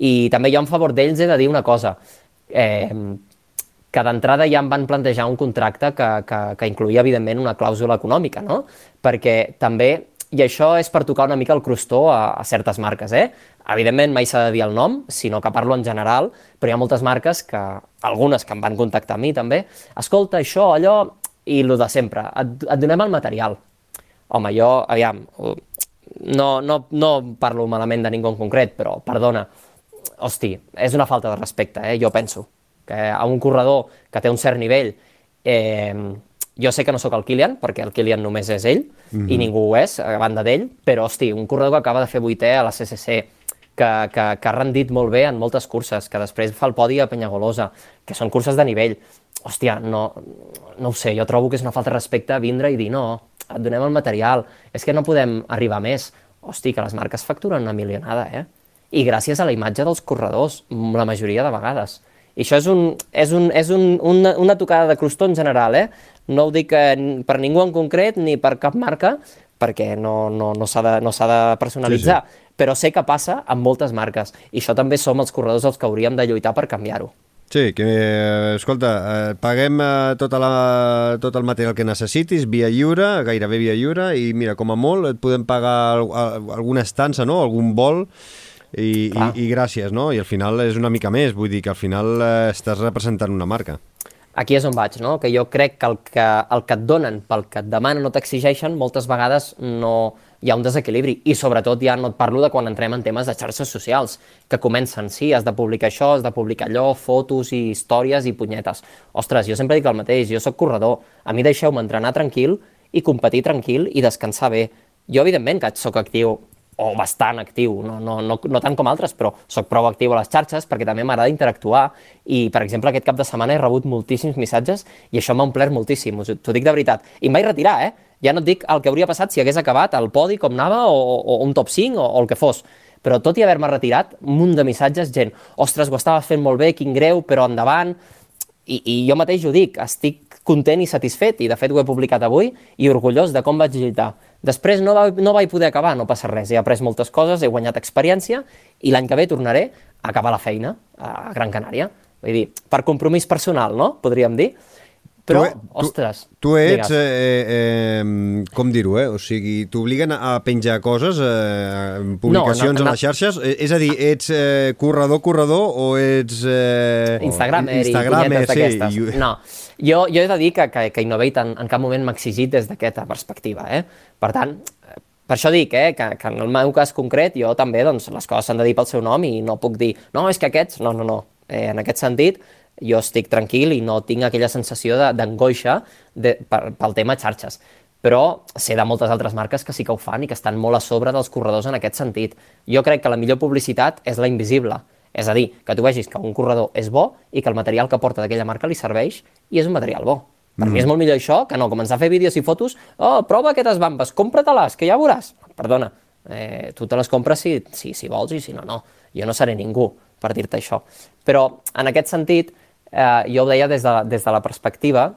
i també jo en favor d'ells he de dir una cosa, eh, que d'entrada ja em van plantejar un contracte que, que, que incluïa, evidentment, una clàusula econòmica, no? Perquè també, i això és per tocar una mica el crostó a, a certes marques, eh? Evidentment, mai s'ha de dir el nom, sinó que parlo en general, però hi ha moltes marques que, algunes que em van contactar a mi també, escolta, això, allò, i el de sempre, et, et donem el material. Home, jo, aviam, no, no, no parlo malament de ningú en concret, però, perdona, hosti, és una falta de respecte, eh? jo penso que a un corredor que té un cert nivell, eh, jo sé que no sóc el Kilian, perquè el Kilian només és ell, mm -hmm. i mhm. ningú ho és, a banda d'ell, però, hosti, un corredor que acaba de fer vuitè a la CCC, que, que, que ha rendit molt bé en moltes curses, que després fa el podi a Penyagolosa, que són curses de nivell. Hòstia, no, no ho sé, jo trobo que és una falta de respecte vindre i dir no, et donem el material, és que no podem arribar més. Hosti, que les marques facturen una milionada, eh? I gràcies a la imatge dels corredors, la majoria de vegades. I això és, un, és, un, és un, una, una tocada de crostó en general, eh? No ho dic eh, per ningú en concret ni per cap marca, perquè no, no, no s'ha de, no de personalitzar, sí, sí. però sé que passa amb moltes marques, i això també som els corredors els que hauríem de lluitar per canviar-ho. Sí, que, escolta, eh, paguem eh, tota la, tot el material que necessitis via lliure, gairebé via lliure, i mira, com a molt et podem pagar alguna estança, no?, algun vol, i, i, i gràcies, no? I al final és una mica més, vull dir que al final eh, estàs representant una marca. Aquí és on vaig, no? Que jo crec que el que, el que et donen pel que et demanen o t'exigeixen, moltes vegades no hi ha un desequilibri. I sobretot ja no et parlo de quan entrem en temes de xarxes socials, que comencen, sí, has de publicar això, has de publicar allò, fotos i històries i punyetes. Ostres, jo sempre dic el mateix, jo sóc corredor, a mi deixeu-me entrenar tranquil i competir tranquil i descansar bé. Jo, evidentment, que sóc actiu o bastant actiu, no, no, no, no tant com altres, però sóc prou actiu a les xarxes perquè també m'agrada interactuar i, per exemple, aquest cap de setmana he rebut moltíssims missatges i això m'ha omplert moltíssim, t'ho dic de veritat. I em vaig retirar, eh? Ja no et dic el que hauria passat si hagués acabat el podi com anava o, o un top 5 o, o el que fos, però tot i haver-me retirat, un munt de missatges, gent, ostres, ho estava fent molt bé, quin greu, però endavant, i, i jo mateix ho dic, estic content i satisfet, i de fet ho he publicat avui, i orgullós de com vaig lluitar. Després no, va, no vaig poder acabar, no passa res, he après moltes coses, he guanyat experiència i l'any que ve tornaré a acabar la feina a Gran Canària. Vull dir, per compromís personal, no?, podríem dir. Però, Tu- tu- ostres... Tu ets, digues. eh, eh, com dir-ho, eh? O sigui, t'obliguen a penjar coses, eh, publicacions no, no. a les xarxes? Eh, És a dir, ets eh, corredor, corredor o ets... Eh, Instagramer, Instagramer i sí, d'aquestes. No, jo, jo he de dir que, que, que Innovate en, en cap moment m'ha exigit des d'aquesta perspectiva. Eh? Per tant, per això dic eh, que, que en el meu cas concret jo també doncs, les coses s'han de dir pel seu nom i no puc dir no, és que aquests... No, no, no. Eh, en aquest sentit, jo estic tranquil i no tinc aquella sensació d'angoixa pel tema xarxes. Però sé de moltes altres marques que sí que ho fan i que estan molt a sobre dels corredors en aquest sentit. Jo crec que la millor publicitat és la invisible. És a dir, que tu vegis que un corredor és bo i que el material que porta d'aquella marca li serveix i és un material bo. Per mi és molt millor això que no començar a fer vídeos i fotos oh, prova aquestes bambes, compra-te-les, que ja veuràs. Perdona, eh, tu te les compres si, si, si vols i si no, no. Jo no seré ningú per dir-te això. Però en aquest sentit, eh, jo ho deia des de, des de la perspectiva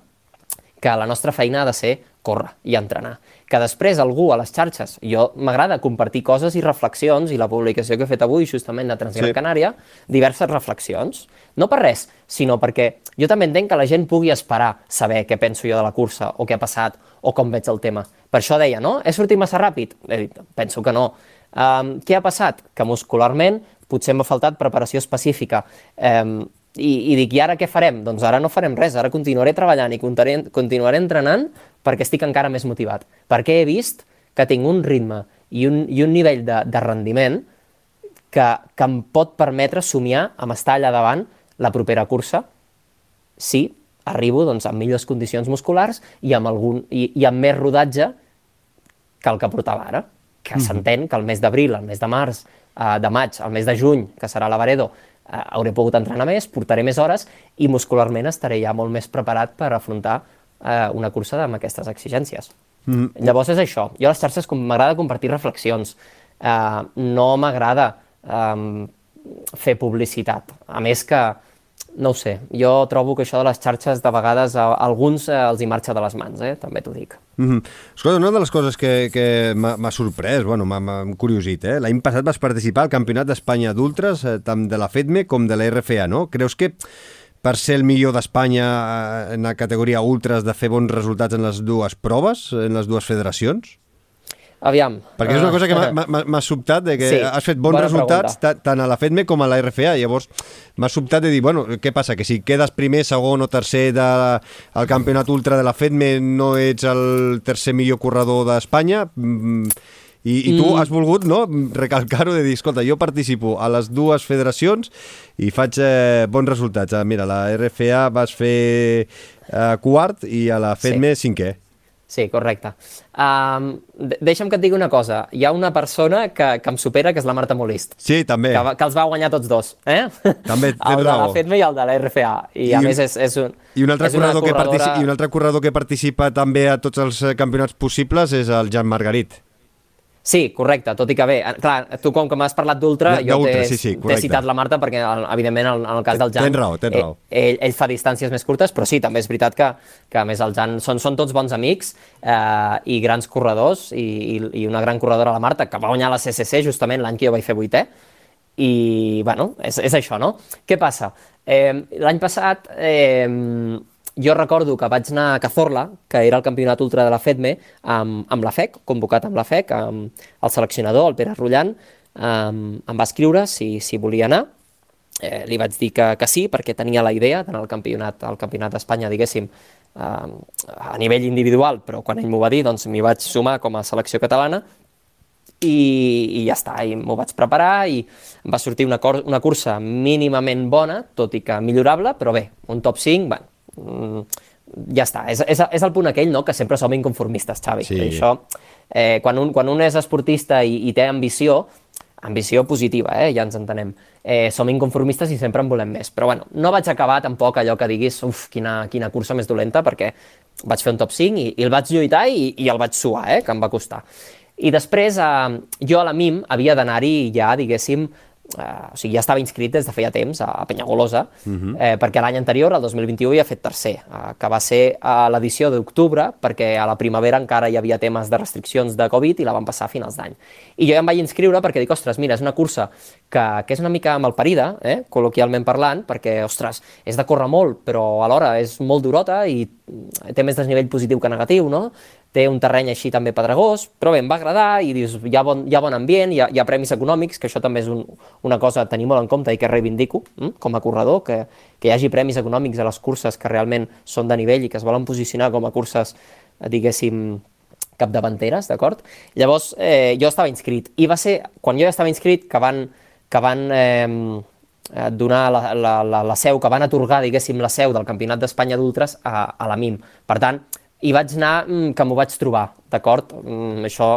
que la nostra feina ha de ser córrer i entrenar. Que després algú a les xarxes, jo m'agrada compartir coses i reflexions, i la publicació que he fet avui justament de Transgran Sí. Canària, diverses reflexions, no per res, sinó perquè jo també entenc que la gent pugui esperar saber què penso jo de la cursa, o què ha passat, o com veig el tema. Per això deia, no? He sortit massa ràpid? He dit, penso que no. Um, què ha passat? Que muscularment potser m'ha faltat preparació específica. Um, i, I dic, i ara què farem? Doncs ara no farem res, ara continuaré treballant i continuaré, continuaré entrenant perquè estic encara més motivat. Perquè he vist que tinc un ritme i un, i un nivell de, de rendiment que, que em pot permetre somiar amb estar allà davant la propera cursa si arribo doncs, amb millors condicions musculars i amb, algun, i, i amb més rodatge que el que portava ara, que s'entén que el mes d'abril, el mes de març, eh, de maig, el mes de juny, que serà la Varedo, hauré pogut entrenar més, portaré més hores i muscularment estaré ja molt més preparat per afrontar eh, una cursa amb aquestes exigències. Mm. Llavors és això, jo a les xarxes m'agrada compartir reflexions, eh, no m'agrada eh, fer publicitat, a més que no ho sé, jo trobo que això de les xarxes de vegades a alguns eh, els hi marxa de les mans, eh? també t'ho dic. Mm -hmm. Escolta, una de les coses que, que m'ha sorprès, bueno, m'ha encuriosit, eh? l'any passat vas participar al Campionat d'Espanya d'Ultres, eh, tant de la FEDME com de la RFA, no? Creus que per ser el millor d'Espanya eh, en la categoria Ultres de fer bons resultats en les dues proves, en les dues federacions? Aviam. Perquè és una eh, cosa que m'ha- sobtat de que Sí, has fet bons resultats pregunta. ta- tant a la FEDME com a la RFA. Llavors m'ha sobtat de dir, bueno, què passa? Que si quedes primer, segon o tercer de, al campionat ultra de la FEDME no ets el tercer millor corredor d'Espanya? Mm, I, I tu Mm. has volgut no, recalcar-ho de dir, escolta, jo participo a les dues federacions i faig eh, bons resultats. Ah, mira, la RFA vas fer eh, quart i a la FEDME cinquè. Sí, correcte. Um, de- deixa'm que et digui una cosa. Hi ha una persona que, que em supera, que és la Marta Molist, Sí, també. que, va- que els va guanyar tots dos. Eh? També tens el de la raó. FEDME i el de la RFA. I, I a un- més és, és, un, I un, altre és corredor que corredora- partici... I un altre corredor que participa també a tots els eh, campionats possibles és el Jan Margarit. Sí, correcte, tot i que bé, clar, tu com que m'has parlat d'ultra, jo t'he sí, sí, correcte. citat la Marta perquè, evidentment, en, en el cas del Jan... Tens raó, tens eh, raó. Ell, ell fa distàncies més curtes, però sí, també és veritat que, que a més el Jan són, són tots bons amics eh, i grans corredors i, i, i una gran corredora, la Marta, que va guanyar la CCC justament l'any que jo vaig fer vuitè, i, bueno, és, és això, no? Què passa? Eh, L'any passat, eh, jo recordo que vaig anar a Cazorla, que era el campionat ultra de la FEDME, amb, amb la FEC, convocat amb la FEC, amb el seleccionador, el Pere Rullant, eh, em va escriure si, si volia anar, eh, li vaig dir que, que sí, perquè tenia la idea d'anar al campionat, al campionat d'Espanya, diguéssim, eh, a nivell individual, però quan ell m'ho va dir, doncs m'hi vaig sumar com a selecció catalana, i, i ja està, i m'ho vaig preparar i va sortir una, cor una cursa mínimament bona, tot i que millorable, però bé, un top 5, bueno, mm, ja està, és, és, és el punt aquell no? que sempre som inconformistes, Xavi. Sí. I això, eh, quan, un, quan un és esportista i, i té ambició, ambició positiva, eh? ja ens entenem, eh, som inconformistes i sempre en volem més. Però bueno, no vaig acabar tampoc allò que diguis, uf, quina, quina cursa més dolenta, perquè vaig fer un top 5 i, i el vaig lluitar i, i el vaig suar, eh? que em va costar. I després, eh, jo a la MIM havia d'anar-hi ja, diguéssim, Uh, o sigui, ja estava inscrit des de feia temps a, a Penyagolosa, uh -huh. eh, perquè l'any anterior, el 2021, havia fet tercer, uh, que va ser a l'edició d'octubre, perquè a la primavera encara hi havia temes de restriccions de Covid i la van passar a finals d'any. I jo ja em vaig inscriure perquè dic, ostres, mira, és una cursa que, que és una mica malparida, eh, col·loquialment parlant, perquè, ostres, és de córrer molt, però alhora és molt durota i té més desnivell positiu que negatiu, no? Té un terreny així també pedregós, però bé, em va agradar i dius, hi ha bon, hi ha bon ambient, hi ha, hi ha premis econòmics, que això també és un, una cosa a tenir molt en compte i que reivindico hm, com a corredor, que, que hi hagi premis econòmics a les curses que realment són de nivell i que es volen posicionar com a curses, diguéssim, capdavanteres, d'acord? Llavors, eh, jo estava inscrit, i va ser, quan jo ja estava inscrit, que van, que van eh, donar la, la, la, la seu, que van atorgar, diguéssim, la seu del Campionat d'Espanya d'Ultres a, a la MIM. Per tant, i vaig anar mm, que m'ho vaig trobar, d'acord? Mm, això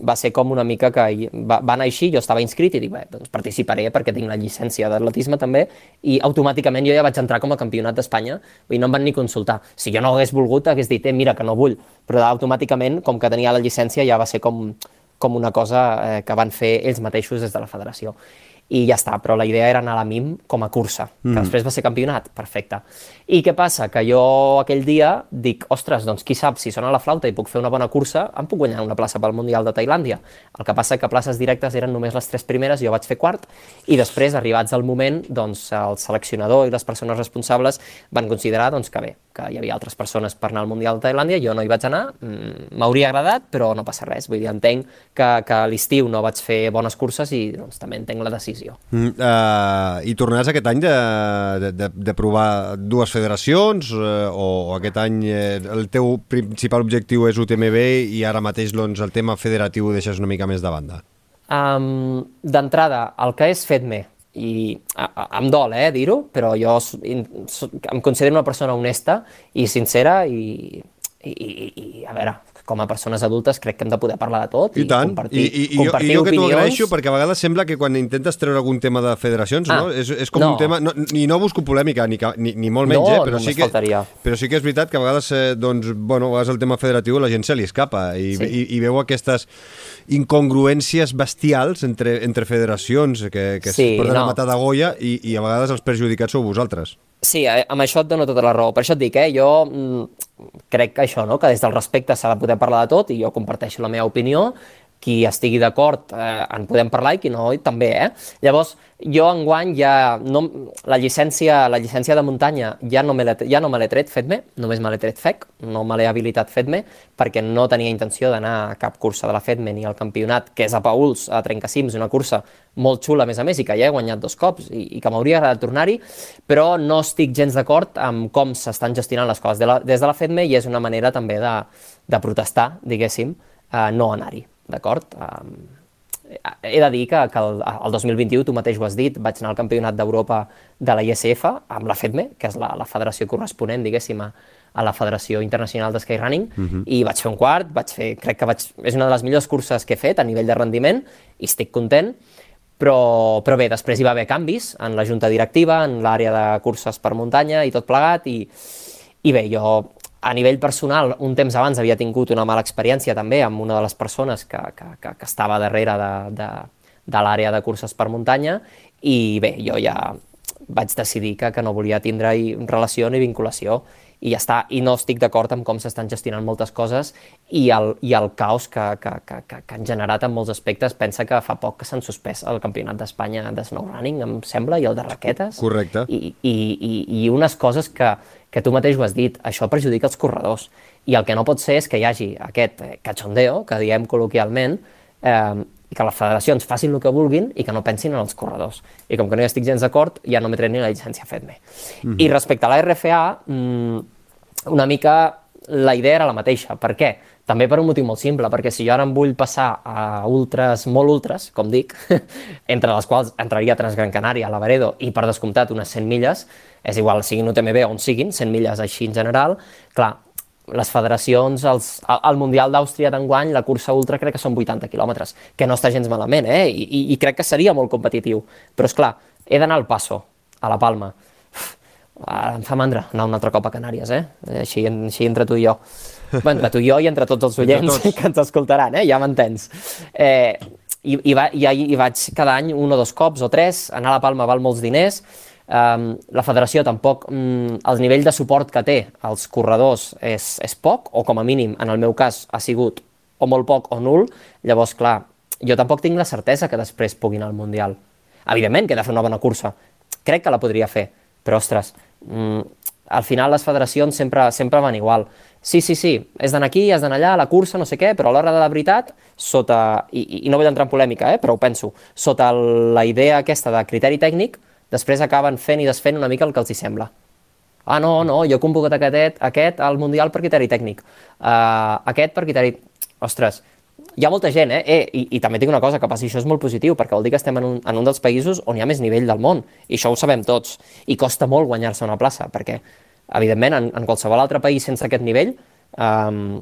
va ser com una mica que va, va anar així, jo estava inscrit i dic, bé, doncs participaré perquè tinc la llicència d'atletisme també i automàticament jo ja vaig entrar com a campionat d'Espanya i no em van ni consultar. Si jo no hagués volgut, hagués dit, eh, mira, que no vull, però automàticament, com que tenia la llicència, ja va ser com, com una cosa eh, que van fer ells mateixos des de la federació i ja està, però la idea era anar a la MIM com a cursa, que mm. després va ser campionat, perfecte. I què passa? Que jo aquell dia dic, ostres, doncs qui sap, si sona la flauta i puc fer una bona cursa, em puc guanyar una plaça pel Mundial de Tailàndia. El que passa que places directes eren només les tres primeres, jo vaig fer quart, i després, arribats al moment, doncs el seleccionador i les persones responsables van considerar doncs, que bé, que hi havia altres persones per anar al Mundial de Tailàndia, jo no hi vaig anar, mm, m'hauria agradat, però no passa res, vull dir, entenc que, que a l'estiu no vaig fer bones curses i doncs, també entenc la decisió federació. Mm, uh, I tornaràs aquest any de, de, de, de provar dues federacions uh, o, o aquest any uh, el teu principal objectiu és UTMB i ara mateix doncs, el tema federatiu ho deixes una mica més de banda? Um, D'entrada, el que és FEDME, i a, a, em dol eh, dir-ho, però jo em considero una persona honesta i sincera i, i, i, i a veure, com a persones adultes crec que hem de poder parlar de tot i, i tant. compartir, I, i, compartir i jo, i jo que t'ho agraeixo perquè a vegades sembla que quan intentes treure algun tema de federacions ah, no? és, és com no. un tema, no, ni no busco polèmica ni, ni, ni molt menys, no, eh? però, sí que, faltaria. però sí que és veritat que a vegades eh, doncs, bueno, a vegades el tema federatiu la gent se li escapa i, sí. i, i veu aquestes incongruències bestials entre, entre federacions que, que sí, es porten no. a matar de Goya i, i a vegades els perjudicats sou vosaltres. Sí, eh, amb això et dono tota la raó. Per això et dic, eh, jo mm, crec que això, no? que des del respecte s'ha de poder parlar de tot i jo comparteixo la meva opinió qui estigui d'acord eh, en podem parlar i qui no també, eh? Llavors, jo enguany ja no, la llicència la llicència de muntanya ja no me l'he ja no me tret fet-me, només me l'he tret FEC, no me l'he habilitat fet-me perquè no tenia intenció d'anar a cap cursa de la FEDME ni al campionat, que és a Pauls, a Trencacims, una cursa molt xula a més a més i que ja he guanyat dos cops i, i que m'hauria agradat tornar-hi, però no estic gens d'acord amb com s'estan gestionant les coses de la, des de la FEDME i és una manera també de, de protestar, diguéssim, eh, no anar-hi d'acord? Um, he de dir que, que el, el 2021, tu mateix ho has dit, vaig anar al Campionat d'Europa de la ISF amb la FEDME, que és la, la federació corresponent, diguéssim, a, a la Federació Internacional de Skyrunning, uh mhm. -huh. i vaig fer un quart, vaig fer, crec que vaig, és una de les millors curses que he fet a nivell de rendiment, i estic content, però, però bé, després hi va haver canvis en la junta directiva, en l'àrea de curses per muntanya i tot plegat, i, i bé, jo a nivell personal, un temps abans havia tingut una mala experiència també amb una de les persones que, que, que, que estava darrere de, de, de l'àrea de curses per muntanya i bé, jo ja vaig decidir que, que no volia tindre relació ni vinculació i ja està, i no estic d'acord amb com s'estan gestionant moltes coses i el, i el caos que, que, que, que, que han generat en molts aspectes. Pensa que fa poc que s'han suspès el Campionat d'Espanya de snowrunning, em sembla, i el de raquetes. Correcte. I, i, i, i unes coses que, que tu mateix ho has dit, això perjudica els corredors. I el que no pot ser és que hi hagi aquest eh, cachondeo, que diem col·loquialment, eh, i que les federacions facin el que vulguin i que no pensin en els corredors. I com que no hi estic gens d'acord, ja no m'he ni la llicència FEDME. Mm -hmm. I respecte a la RFA, mm, una mica la idea era la mateixa. Per què? També per un motiu molt simple, perquè si jo ara em vull passar a ultres, molt ultres, com dic, entre les quals entraria Transgran Canària, Lavaredo i per descomptat unes 100 milles, és igual, siguin UTMB o on siguin, 100 milles així en general, clar, les federacions, els, al Mundial d'Àustria d'enguany, la cursa ultra crec que són 80 quilòmetres, que no està gens malament, eh? I, i, i crec que seria molt competitiu. Però, és clar, he d'anar al Passo, a la Palma. Uf, em fa mandra anar un altre cop a Canàries, eh? Així, així entre tu i jo. Bé, entre tu i jo i entre tots els oients tots. que ens escoltaran, eh? Ja m'entens. Eh, i, i, va, i hi vaig cada any un o dos cops o tres, anar a la Palma val molts diners, um, la federació tampoc, um, el nivell de suport que té als corredors és, és poc, o com a mínim, en el meu cas, ha sigut o molt poc o nul, llavors, clar, jo tampoc tinc la certesa que després puguin al Mundial. Evidentment que he de fer una bona cursa, crec que la podria fer, però, ostres, mm, al final les federacions sempre, sempre van igual. Sí, sí, sí, és d'anar aquí, has d'anar allà, la cursa, no sé què, però a l'hora de la veritat, sota, i, i no vull entrar en polèmica, eh, però ho penso, sota la idea aquesta de criteri tècnic, després acaben fent i desfent una mica el que els hi sembla. Ah, no, no, jo he convocat aquest, aquest al Mundial per criteri tècnic, uh, aquest per criteri... Ostres, hi ha molta gent, eh? eh i, I també tinc una cosa, que passi això és molt positiu, perquè vol dir que estem en un, en un dels països on hi ha més nivell del món, i això ho sabem tots, i costa molt guanyar-se una plaça, perquè Evidentment, en, en qualsevol altre país sense aquest nivell, um,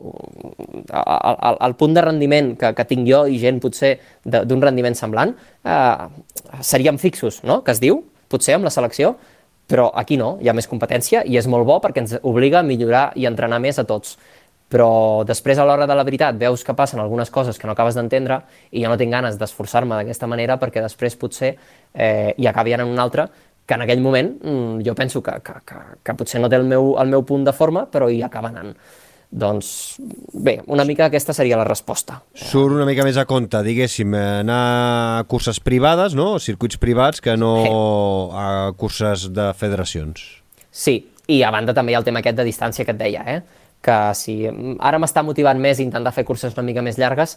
el, el, el punt de rendiment que, que tinc jo i gent potser d'un rendiment semblant uh, seríem fixos, no?, que es diu, potser amb la selecció, però aquí no, hi ha més competència i és molt bo perquè ens obliga a millorar i entrenar més a tots. Però després, a l'hora de la veritat, veus que passen algunes coses que no acabes d'entendre i jo no tinc ganes d'esforçar-me d'aquesta manera perquè després potser eh, hi acabi en un altre que en aquell moment mm, jo penso que, que, que, que potser no té el meu, el meu punt de forma, però hi acaba anant. Doncs bé, una mica aquesta seria la resposta. Surt una mica més a compte, diguéssim, anar a curses privades, no? circuits privats, que no a curses de federacions. Sí, i a banda també hi ha el tema aquest de distància que et deia, eh? Que si ara m'està motivant més intentar fer curses una mica més llargues,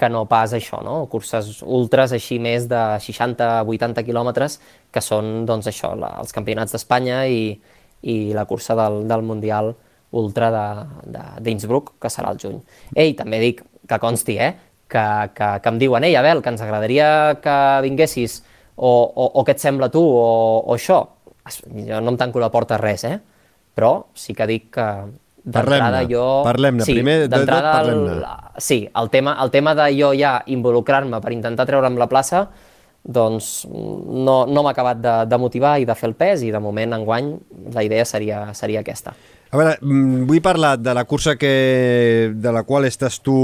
que no pas això, no? curses ultres així més de 60-80 quilòmetres, que són doncs, això, la, els campionats d'Espanya i, i la cursa del, del Mundial Ultra d'Innsbruck, que serà al juny. Ei, també dic que consti, eh? que, que, que em diuen, ei, Abel, que ens agradaria que vinguessis, o, o, o què et sembla tu, o, o això. Jo no em tanco la porta a res, eh? però sí que dic que, D'entrada jo... Parlem-ne, sí, primer de tot parlem-ne. Sí, el tema, el tema de jo ja involucrar-me per intentar treure'm la plaça, doncs no, no m'ha acabat de, de motivar i de fer el pes i de moment enguany la idea seria, seria aquesta. A veure, mm, vull parlar de la cursa que, de la qual estàs tu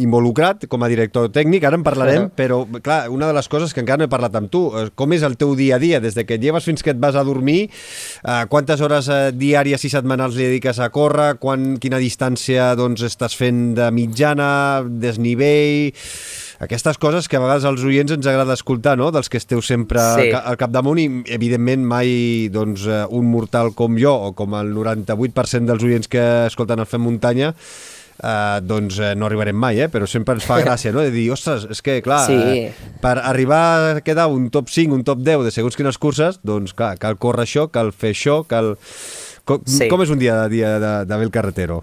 involucrat com a director tècnic, ara en parlarem, uh -huh. però clar, una de les coses que encara no he parlat amb tu, eh, com és el teu dia a dia, des de que et lleves fins que et vas a dormir, eh, quantes hores eh, diàries i setmanals li dediques a córrer, quan, quina distància doncs, estàs fent de mitjana, desnivell aquestes coses que a vegades als oients ens agrada escoltar, no? dels que esteu sempre sí. al capdamunt i, evidentment, mai doncs, eh, un mortal com jo o com el 98% dels oients que escolten el Fem Muntanya Uh, doncs uh, no arribarem mai, eh? però sempre ens fa gràcia, no?, de dir, ostres, és que, clar, sí. uh, per arribar a quedar un top 5, un top 10 de segons quines curses, doncs, clar, cal córrer això, cal fer això, cal... Com, sí. com és un dia de dia de, de Bel Carretero?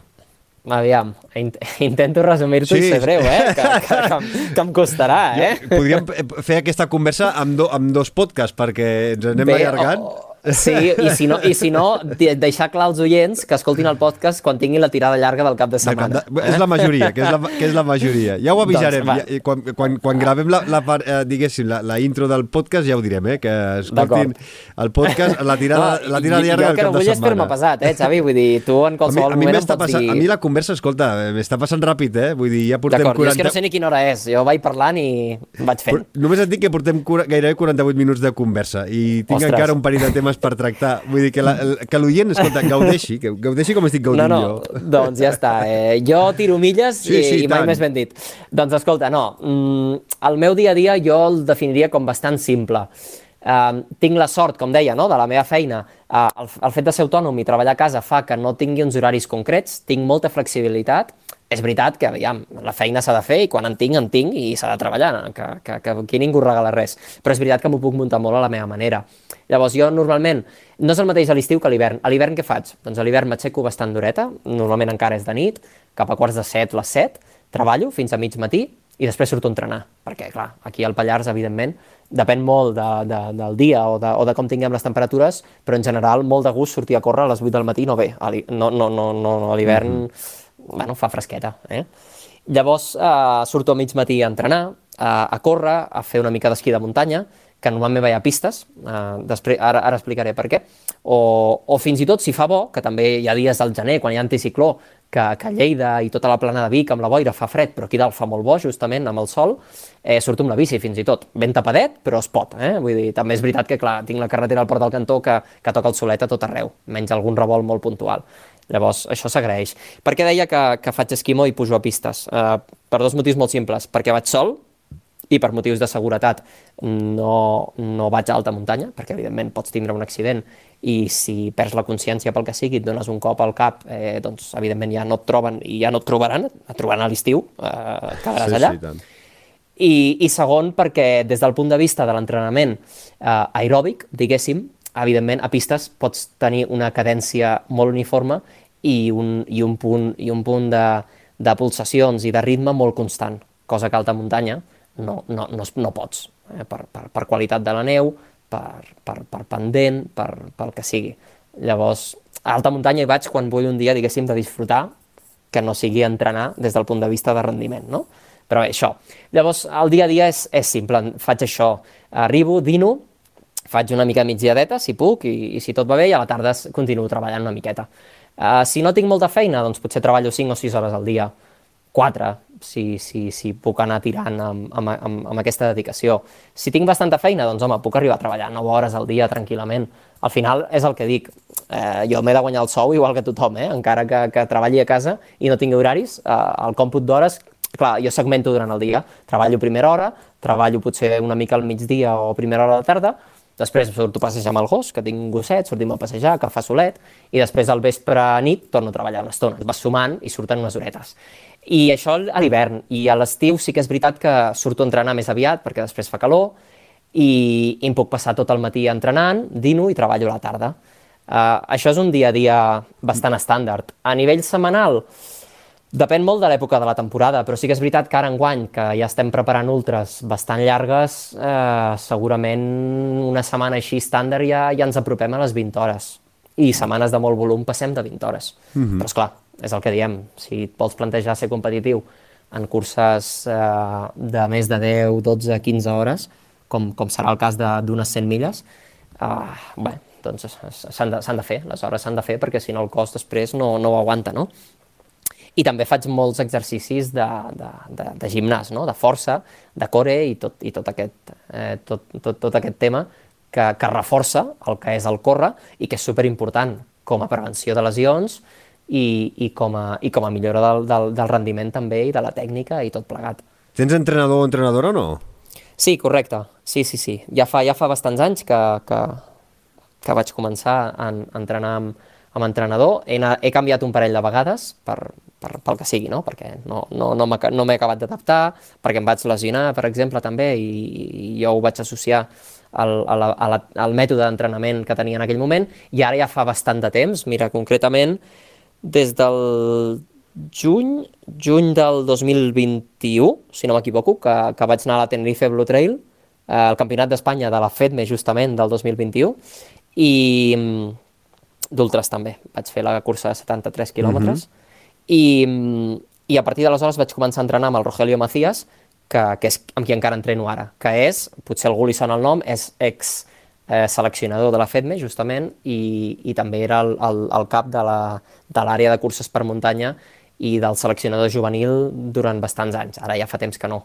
Aviam, intento resumir-t'ho sí. i ser breu, eh? Que, que, que, que em costarà, eh? Podríem fer aquesta conversa amb, do, amb dos podcasts perquè ens anem Bé, allargant. O, Sí, i si no, i si no deixar clar als oients que escoltin el podcast quan tinguin la tirada llarga del cap de setmana. De, és la majoria, que és la, que és la majoria. Ja ho doncs, avisarem. Doncs, ja, quan, quan, quan gravem la, la, eh, diguéssim, la, la intro del podcast ja ho direm, eh? que escoltin el podcast, la tirada, no, la tirada llarga del cap de setmana. Jo que no vull fer-me pesat, eh, Xavi? Vull dir, tu en qualsevol a mi, a mi moment em pots passant, dir... A mi la conversa, escolta, m'està passant ràpid, eh? Vull dir, ja portem 40... jo és que no sé ni quina hora és. Jo vaig parlant i vaig fent. Però només et dic que portem gairebé 48 minuts de conversa i tinc Ostres. encara un parell de temes per tractar. Vull dir que l'oient, escolta, gaudeixi, que gaudeixi com estic gaudint no, no, jo. Doncs ja està. Eh, jo tiro milles sí, sí, i, i mai més ben dit. Doncs escolta, no, mm, el meu dia a dia jo el definiria com bastant simple. Uh, tinc la sort, com deia, no, de la meva feina. Uh, el, el fet de ser autònom i treballar a casa fa que no tingui uns horaris concrets, tinc molta flexibilitat, és veritat que, aviam, la feina s'ha de fer i quan en tinc, en tinc i s'ha de treballar, que, que, que aquí ningú regala res. Però és veritat que m'ho puc muntar molt a la meva manera. Llavors, jo normalment, no és el mateix a l'estiu que a l'hivern. A l'hivern què faig? Doncs a l'hivern m'aixeco bastant d'horeta, normalment encara és de nit, cap a quarts de set, les set, treballo fins a mig matí i després surto a entrenar, perquè, clar, aquí al Pallars, evidentment, depèn molt de, de, del dia o de, o de com tinguem les temperatures, però en general molt de gust sortir a córrer a les 8 del matí no ve, no, no, no, no, a l'hivern mm -hmm bueno, fa fresqueta. Eh? Llavors eh, surto a mig matí a entrenar, a, a córrer, a fer una mica d'esquí de muntanya, que normalment vaig a pistes, eh, després, ara, ara explicaré per què, o, o fins i tot si fa bo, que també hi ha dies del gener, quan hi ha anticicló, que, que a Lleida i tota la plana de Vic amb la boira fa fred, però aquí dalt fa molt bo, justament, amb el sol, eh, surto amb la bici fins i tot. Ben tapadet, però es pot, eh? Vull dir, també és veritat que, clar, tinc la carretera al Port del Cantó que, que toca el solet a tot arreu, menys algun revolt molt puntual. Llavors, això s'agraeix. Per què deia que, que faig esquimó i pujo a pistes? Eh, per dos motius molt simples. Perquè vaig sol, i per motius de seguretat no, no vaig a alta muntanya, perquè evidentment pots tindre un accident i si perds la consciència pel que sigui, et dones un cop al cap, eh, doncs evidentment ja no et troben i ja no et trobaran, et trobaran a l'estiu, eh, quedaràs sí, allà. Sí, tant. I, I segon, perquè des del punt de vista de l'entrenament eh, aeròbic, diguéssim, evidentment a pistes pots tenir una cadència molt uniforme i un, i un punt, i un punt de, de pulsacions i de ritme molt constant, cosa que alta muntanya no, no, no, no pots, eh, per, per, per qualitat de la neu, per, per, per pendent, per, pel que sigui. Llavors, a alta muntanya hi vaig quan vull un dia, diguéssim, de disfrutar, que no sigui entrenar des del punt de vista de rendiment, no? Però bé, això. Llavors, el dia a dia és, és simple, faig això. Arribo, dino, faig una mica migdiadeta, si puc, i, i si tot va bé, i a la tarda continuo treballant una miqueta. Uh, si no tinc molta feina, doncs potser treballo 5 o 6 hores al dia, 4, si, si, si puc anar tirant amb, amb, amb, amb aquesta dedicació. Si tinc bastanta feina, doncs home, puc arribar a treballar 9 hores al dia tranquil·lament. Al final és el que dic, eh, jo m'he de guanyar el sou igual que tothom, eh? encara que, que treballi a casa i no tingui horaris, eh, el còmput d'hores, clar, jo segmento durant el dia, treballo primera hora, treballo potser una mica al migdia o primera hora de tarda, després surto a passejar amb el gos, que tinc un gosset, sortim a passejar, que fa solet, i després al vespre nit torno a treballar una estona. Vas sumant i surten unes horetes. I això a l'hivern. I a l'estiu sí que és veritat que surto a entrenar més aviat, perquè després fa calor, i, i em puc passar tot el matí entrenant, dino i treballo a la tarda. Uh, això és un dia a dia bastant estàndard. A nivell setmanal, depèn molt de l'època de la temporada, però sí que és veritat que ara enguany, que ja estem preparant ultres bastant llargues, eh, segurament una setmana així estàndard ja, ja ens apropem a les 20 hores. I setmanes de molt volum passem de 20 hores. Mm -hmm. Però, és clar, és el que diem, si et vols plantejar ser competitiu en curses eh, de més de 10, 12, 15 hores, com, com serà el cas d'unes 100 milles, eh, bé, doncs s'han de, de fer, les hores s'han de fer perquè si no el cos després no, no ho aguanta, no? I també faig molts exercicis de, de, de, de gimnàs, no? de força, de core i tot, i tot, aquest, eh, tot, tot, tot aquest tema que, que reforça el que és el córrer i que és superimportant com a prevenció de lesions, i, i, com, a, i com a millora del, del, del rendiment també i de la tècnica i tot plegat. Tens entrenador o entrenadora o no? Sí, correcte. Sí, sí, sí. Ja fa, ja fa bastants anys que, que, que vaig començar a, a entrenar amb, amb entrenador. He, he canviat un parell de vegades per, per, pel que sigui, no? perquè no, no, no m'he no acabat d'adaptar, perquè em vaig lesionar, per exemple, també, i, i jo ho vaig associar al, a la, a la, al mètode d'entrenament que tenia en aquell moment, i ara ja fa bastant de temps, mira, concretament, des del juny, juny del 2021, si no m'equivoco, que, que vaig anar a la Tenerife Blue Trail, eh, al Campionat d'Espanya de la FEDME justament del 2021, i mm, d'ultres també. Vaig fer la cursa de 73 quilòmetres, uh -huh. i, mm, i a partir d'aleshores vaig començar a entrenar amb el Rogelio Macías, que, que és amb qui encara entreno ara, que és, potser algú li sona el nom, és ex eh, seleccionador de la FEDME, justament, i, i també era el, el, el cap de l'àrea de, de curses per muntanya i del seleccionador juvenil durant bastants anys. Ara ja fa temps que no.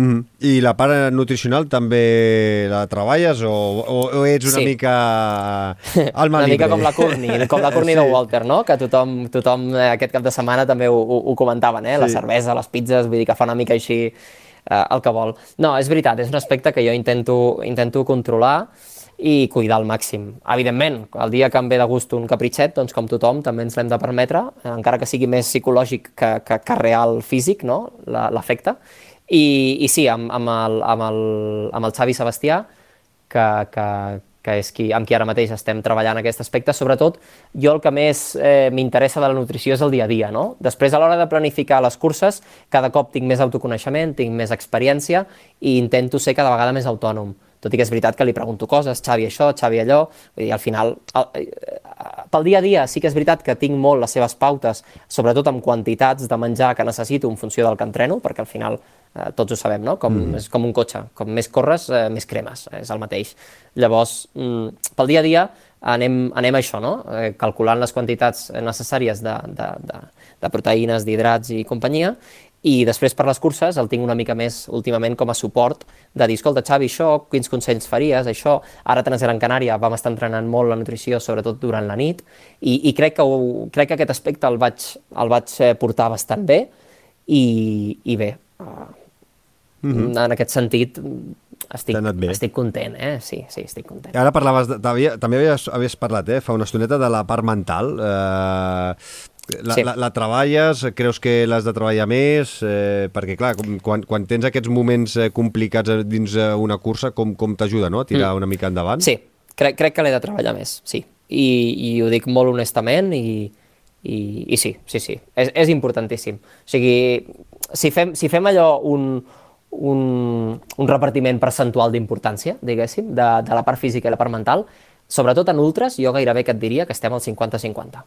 Mm -hmm. I la part nutricional també la treballes o, o, o ets una sí. mica alma una mica com la Courtney, com la Courtney sí. de Walter, no? Que tothom, tothom eh, aquest cap de setmana també ho, ho, ho comentaven, eh? Sí. La cervesa, les pizzas, vull dir que fa una mica així eh, el que vol. No, és veritat, és un aspecte que jo intento, intento controlar i cuidar al màxim. Evidentment, el dia que em ve de gust un capritxet, doncs com tothom també ens l'hem de permetre, encara que sigui més psicològic que, que, que real físic, no? l'efecte. I, I sí, amb, amb, el, amb, el, amb el Xavi Sebastià, que, que, que és qui, amb qui ara mateix estem treballant aquest aspecte, sobretot jo el que més eh, m'interessa de la nutrició és el dia a dia, no? Després, a l'hora de planificar les curses, cada cop tinc més autoconeixement, tinc més experiència i intento ser cada vegada més autònom tot i que és veritat que li pregunto coses, Xavi això, Xavi allò, vull dir, al final, el, eh, pel dia a dia sí que és veritat que tinc molt les seves pautes, sobretot amb quantitats de menjar que necessito en funció del que entreno, perquè al final eh, tots ho sabem, no? Com, mm. És com un cotxe, com més corres, eh, més cremes, és el mateix. Llavors, mm, pel dia a dia, anem, anem a això, no? Eh, calculant les quantitats necessàries de, de, de, de proteïnes, d'hidrats i companyia, i després per les curses el tinc una mica més últimament com a suport de dir, escolta Xavi, això, quins consells faries, això, ara a Gran Canària vam estar entrenant molt la nutrició, sobretot durant la nit, i, i crec, que ho, crec que aquest aspecte el vaig, el vaig eh, portar bastant bé, i, i bé, mm -hmm. en aquest sentit estic, estic content, eh? Sí, sí, estic content. Ara parlaves, de, també havies, havies parlat, eh, fa una estoneta, de la part mental. Eh, la, sí. la, la treballes? Creus que l'has de treballar més? Eh, perquè, clar, quan, quan tens aquests moments eh, complicats dins eh, una cursa, com, com t'ajuda no? a tirar mm. una mica endavant? Sí, crec, crec que l'he de treballar més, sí. I, I ho dic molt honestament i, i, i sí, sí, sí, és, és importantíssim. O sigui, si fem, si fem allò un, un, un repartiment percentual d'importància, diguéssim, de, de la part física i la part mental, sobretot en ultras, jo gairebé que et diria que estem al 50-50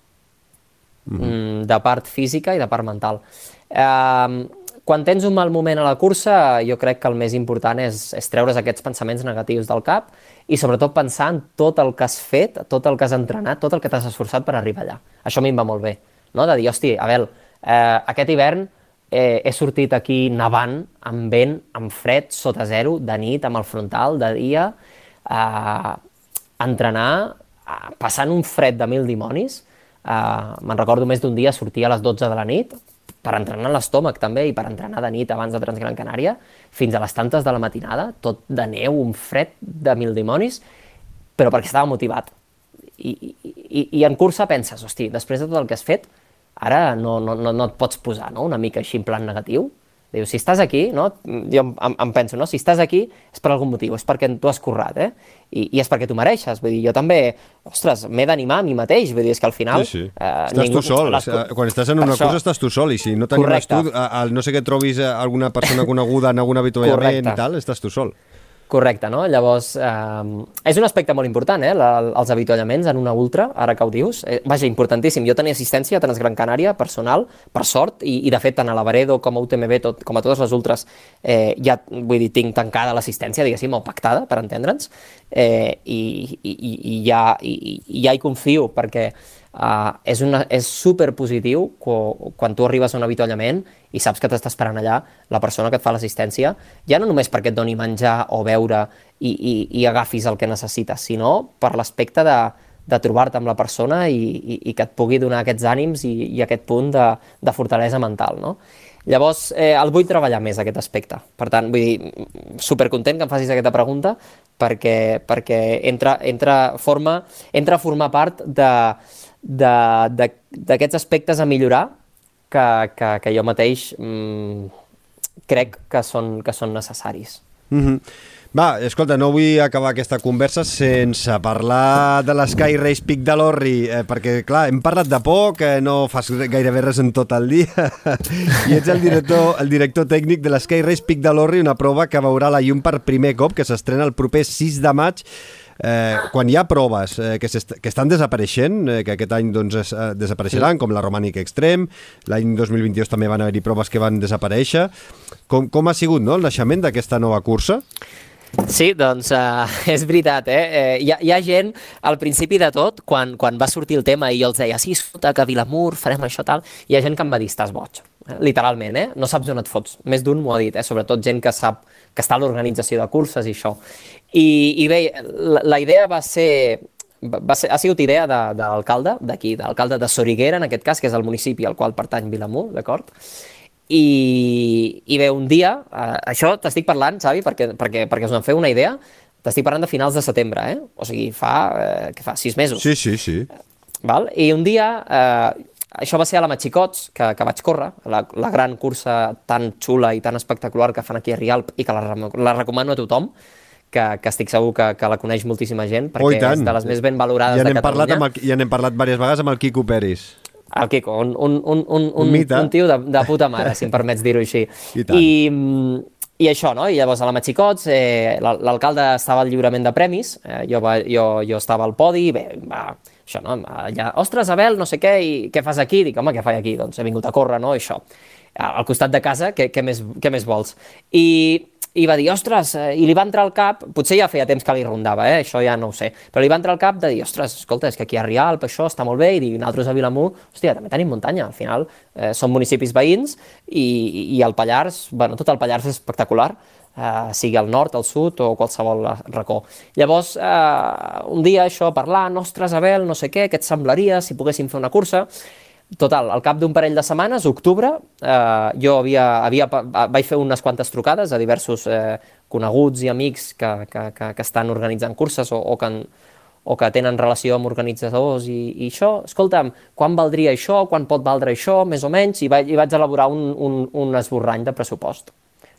mm -hmm. de part física i de part mental. Eh, quan tens un mal moment a la cursa, jo crec que el més important és, és treure's aquests pensaments negatius del cap i sobretot pensar en tot el que has fet, tot el que has entrenat, tot el que t'has esforçat per arribar allà. Això a mi em va molt bé, no? de dir, hosti, a veure, eh, aquest hivern eh, he sortit aquí nevant, amb vent, amb fred, sota zero, de nit, amb el frontal, de dia, eh, entrenar, eh, passant un fred de mil dimonis, Uh, Me'n recordo més d'un dia sortir a les 12 de la nit per entrenar l'estómac també i per entrenar de nit abans de Transgran Canària fins a les tantes de la matinada, tot de neu, un fred de mil dimonis, però perquè estava motivat. I, i, i en cursa penses, hosti, després de tot el que has fet, ara no, no, no, no et pots posar no? una mica així en plan negatiu, Diu, si estàs aquí, no? jo em, em penso, no? si estàs aquí és per algun motiu, és perquè tu has currat, eh? I, i és perquè tu mereixes. Vull dir, jo també, ostres, m'he d'animar a mi mateix, vull dir, és que al final... Sí, sí. Eh, estàs ningú, tu sol, les... quan estàs en una cosa estàs tu sol, i si no t'animes tu, al no sé que trobis alguna persona coneguda en algun avituallament i tal, estàs tu sol. Correcte, no? Llavors, eh, és un aspecte molt important, eh, la, els avituallaments en una ultra, ara que ho dius. Eh, vaja, importantíssim. Jo tenia assistència a Transgran Canària, personal, per sort, i, i de fet, tant a la Varedo com a UTMB, tot, com a totes les ultres, eh, ja, vull dir, tinc tancada l'assistència, diguéssim, o pactada, per entendre'ns, eh, i, i, i, ja, i, i ja hi confio, perquè Uh, és, una, és super positiu quan tu arribes a un avituallament i saps que t'està esperant allà la persona que et fa l'assistència, ja no només perquè et doni menjar o beure i, i, i agafis el que necessites, sinó per l'aspecte de, de trobar-te amb la persona i, i, i que et pugui donar aquests ànims i, i aquest punt de, de fortalesa mental, no? Llavors, eh, el vull treballar més, aquest aspecte. Per tant, vull dir, supercontent que em facis aquesta pregunta perquè, perquè entra, entra, forma, entra a formar part de, d'aquests aspectes a millorar que, que, que jo mateix mm, crec que són, que són necessaris. Mm -hmm. Va, escolta, no vull acabar aquesta conversa sense parlar de l'Sky Race Peak de l'Orri, eh, perquè, clar, hem parlat de poc, eh, no fas gairebé res en tot el dia, i ets el director, el director tècnic de l'Sky Race Peak de l'Orri, una prova que veurà la llum per primer cop, que s'estrena el proper 6 de maig, Eh, quan hi ha proves eh, que, est que estan desapareixent, eh, que aquest any doncs, es, eh, desapareixeran, sí. com la Romànica Extrem, l'any 2022 també van haver-hi proves que van desaparèixer. Com, com ha sigut no, el naixement d'aquesta nova cursa? Sí, doncs uh, és veritat, eh? eh hi, ha, hi ha gent, al principi de tot, quan, quan va sortir el tema i jo els deia, sí, escolta, que Vilamur farem això, tal, hi ha gent que em va dir, estàs boig, literalment, eh? No saps on et fots. Més d'un m'ho ha dit, eh? Sobretot gent que sap que està a l'organització de curses i això. I, i bé, la, la idea va ser va ser, ha sigut idea de, de l'alcalde d'aquí, de l'alcalde de Soriguera, en aquest cas, que és el municipi al qual pertany Vilamur, d'acord? I, I bé, un dia, eh, això t'estic parlant, Xavi, perquè, perquè, perquè us en feu una idea, t'estic parlant de finals de setembre, eh? O sigui, fa, eh, que fa sis mesos. Sí, sí, sí. Val? I un dia, eh, això va ser a la Matxicots, que, que vaig córrer, la, la gran cursa tan xula i tan espectacular que fan aquí a Rialp i que la, la recomano a tothom, que, que estic segur que, que la coneix moltíssima gent, perquè oh, és de les més ben valorades ja de Catalunya. Parlat amb el, ja n'hem parlat diverses vegades amb el Quico Peris. El Quico, un, un, un, un, un, un tio de, de puta mare, si em permets dir-ho així. I, tant. I, i això, no? I llavors a la Matxicots eh, l'alcalde estava al lliurament de premis, eh, jo, va, jo, jo estava al podi, bé, va, això, no? Allà, ostres, Abel, no sé què, i què fas aquí? Dic, home, què faig aquí? Doncs he vingut a córrer, no? I això. Al costat de casa, què, què, més, què més vols? I i va dir, ostres, eh, i li va entrar al cap, potser ja feia temps que li rondava, eh? això ja no ho sé, però li va entrar al cap de dir, ostres, escolta, és que aquí a Rialp això està molt bé, i dir, nosaltres a Vilamur, hòstia, també tenim muntanya, al final eh, són municipis veïns, i, i el Pallars, bueno, tot el Pallars és espectacular, eh, sigui al nord, al sud o qualsevol racó. Llavors, eh, un dia això, parlant, ostres, Abel, no sé què, què et semblaria si poguéssim fer una cursa, Total, al cap d'un parell de setmanes, octubre, eh, jo havia, havia, vaig fer unes quantes trucades a diversos eh, coneguts i amics que, que, que, que estan organitzant curses o, o, que, o que tenen relació amb organitzadors i, i això. Escolta'm, quan valdria això, quan pot valdre això, més o menys, i vaig, i vaig elaborar un, un, un esborrany de pressupost.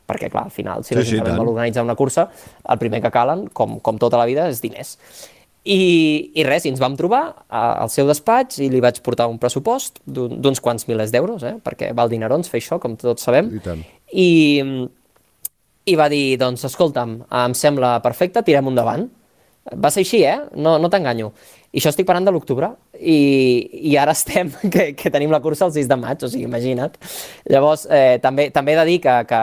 Perquè clar, al final, si sí, l'Ajuntament sí, vol organitzar una cursa, el primer que calen, com, com tota la vida, és diners. I, I res, i ens vam trobar al seu despatx i li vaig portar un pressupost d'uns quants milers d'euros, eh? perquè val dinerons fer això, com tots sabem. I, tant. I, I va dir, doncs, escolta'm, em sembla perfecte, tirem endavant. Va ser així, eh? No, no t'enganyo. I això estic parlant de l'octubre i, i ara estem, que, que tenim la cursa el 6 de maig, o sigui, imagina't. Llavors, eh, també, també he de dir que, que,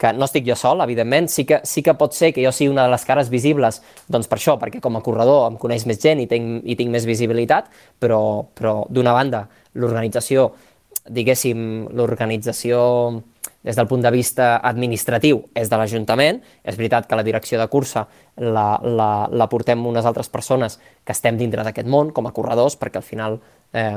que no estic jo sol, evidentment, sí que, sí que pot ser que jo sigui una de les cares visibles, doncs per això, perquè com a corredor em coneix més gent i tinc, i tinc més visibilitat, però, però d'una banda, l'organització, diguéssim, l'organització des del punt de vista administratiu és de l'Ajuntament, és veritat que la direcció de cursa la, la, la portem unes altres persones que estem dintre d'aquest món com a corredors, perquè al final eh,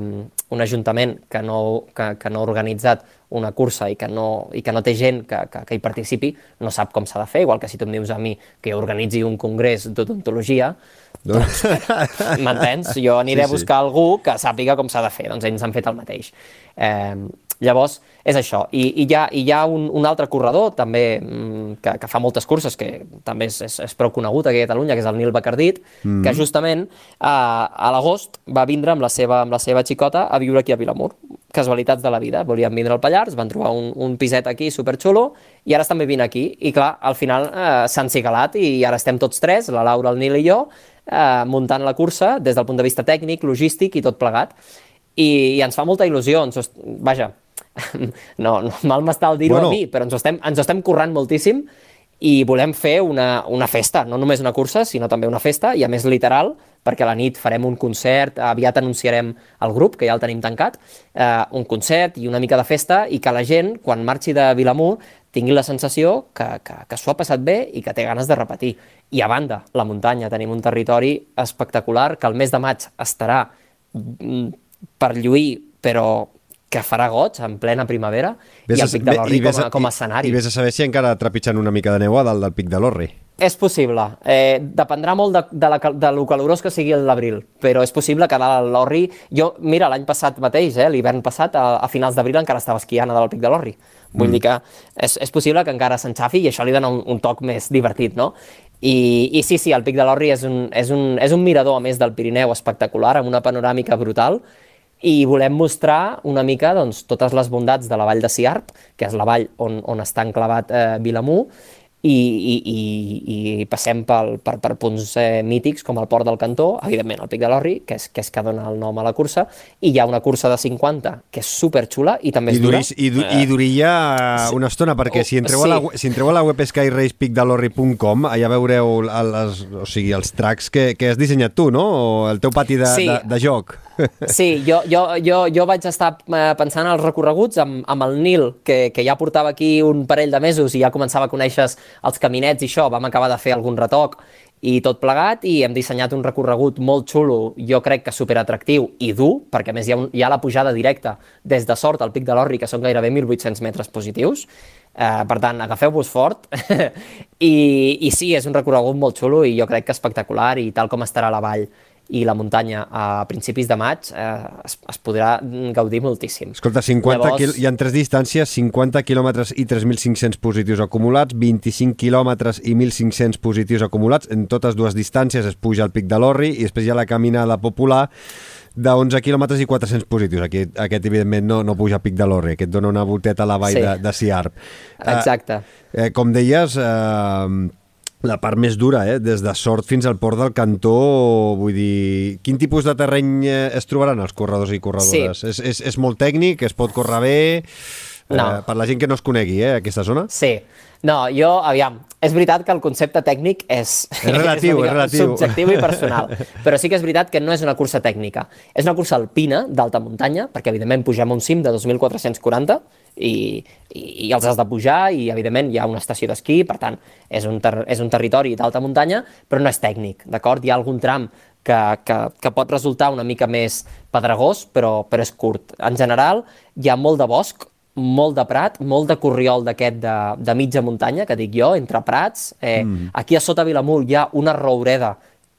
un ajuntament que no, que, que no ha organitzat una cursa i que no, i que no té gent que, que, que hi participi, no sap com s'ha de fer, igual que si tu em dius a mi que jo organitzi un congrés d'odontologia, doncs, m'entens? Jo aniré sí, sí. a buscar algú que sàpiga com s'ha de fer, doncs ells han fet el mateix. Eh, llavors, és això. I, i hi ha, i hi ha un, un altre corredor també mm, que, que fa moltes curses, que també és, és, és prou conegut aquí a Catalunya, que és el Nil Bacardit, mm. que justament a, a l'agost va vindre amb la, seva, amb la seva xicota a viure aquí a Vilamur. Casualitats de la vida. Volien vindre al Pallars, van trobar un, un piset aquí superxulo i ara estan vivint aquí. I clar, al final eh, s'han cigalat i ara estem tots tres, la Laura, el Nil i jo, eh, muntant la cursa des del punt de vista tècnic, logístic i tot plegat. I, i ens fa molta il·lusió. Ens, vaja, no, no mal m'està el dir-ho bueno. a mi, però ens ho, estem, ens ho estem currant moltíssim i volem fer una, una festa, no només una cursa, sinó també una festa, i a més literal, perquè a la nit farem un concert, aviat anunciarem el grup, que ja el tenim tancat, eh, un concert i una mica de festa, i que la gent, quan marxi de Vilamur, tingui la sensació que, que, que s'ho ha passat bé i que té ganes de repetir. I a banda, la muntanya, tenim un territori espectacular que el mes de maig estarà mm, per lluir, però que farà goig en plena primavera ves i el Pic de l'Orri com, a, com a escenari. I, I vés a saber si encara trepitjant una mica de neu a dalt del Pic de l'Orri. És possible. Eh, dependrà molt de, de, la, de lo calorós que sigui l'abril, però és possible que a l'Orri... Jo, mira, l'any passat mateix, eh, l'hivern passat, a, a finals d'abril encara estava esquiant a dalt del Pic de l'Orri. Vull mm. dir que és, és possible que encara s'enxafi i això li dona un, un toc més divertit, no? I, I sí, sí, el Pic de l'Orri és, un, és, un, és un mirador, a més del Pirineu, espectacular, amb una panoràmica brutal, i volem mostrar una mica doncs, totes les bondats de la vall de Siarp, que és la vall on, on està enclavat eh, Vilamú, i, i, i, i passem pel, per, per punts eh, mítics com el Port del Cantó, evidentment el Pic de l'Orri, que és, que és que dona el nom a la cursa, i hi ha una cursa de 50 que és superxula i també és I dura. I, du, i duria sí. una estona, perquè si entreu, sí. a la, si entreu a la web skyracepicdelorri.com allà veureu les, o sigui, els tracks que, que has dissenyat tu, no? O el teu pati de, sí. de, de joc. Sí, jo, jo, jo, jo vaig estar eh, pensant als recorreguts amb, amb el Nil, que, que ja portava aquí un parell de mesos i ja començava a conèixer els caminets i això, vam acabar de fer algun retoc i tot plegat, i hem dissenyat un recorregut molt xulo, jo crec que superatractiu i dur, perquè més hi ha, un, hi ha la pujada directa des de Sort al Pic de l'Orri, que són gairebé 1.800 metres positius, eh, per tant, agafeu-vos fort, I, i sí, és un recorregut molt xulo i jo crec que espectacular, i tal com estarà la vall i la muntanya a principis de maig eh, es, es podrà gaudir moltíssim. Escolta, 50 Llavors... hi ha tres distàncies, 50 quilòmetres i 3.500 positius acumulats, 25 quilòmetres i 1.500 positius acumulats. En totes dues distàncies es puja al Pic de l'Orri i després hi ha la caminada popular de 11 quilòmetres i 400 positius. Aquí, aquest, evidentment, no, no puja a Pic de l'Orri, aquest dona una volteta a la vall sí. de, de Siarp. Exacte. Eh, eh, com deies, eh, la part més dura, eh? des de Sort fins al port del Cantó, vull dir, quin tipus de terreny eh, es trobaran els corredors i corredores? Sí. És, és, és molt tècnic, es pot córrer bé, No. Eh, per la gent que no es conegui, eh, aquesta zona. Sí. No, jo, aviam, és veritat que el concepte tècnic és, És relatiu, és mica relatiu. subjectiu i personal, però sí que és veritat que no és una cursa tècnica. És una cursa alpina d'alta muntanya, perquè evidentment pugem a un cim de 2.440 i, i, i els has de pujar i evidentment hi ha una estació d'esquí, per tant és un, ter és un territori d'alta muntanya, però no és tècnic, d'acord? Hi ha algun tram que, que, que pot resultar una mica més pedregós, però, però és curt. En general, hi ha molt de bosc, molt de prat, molt de corriol d'aquest de, de mitja muntanya, que dic jo, entre prats. Eh, mm. Aquí a sota Vilamur hi ha una roureda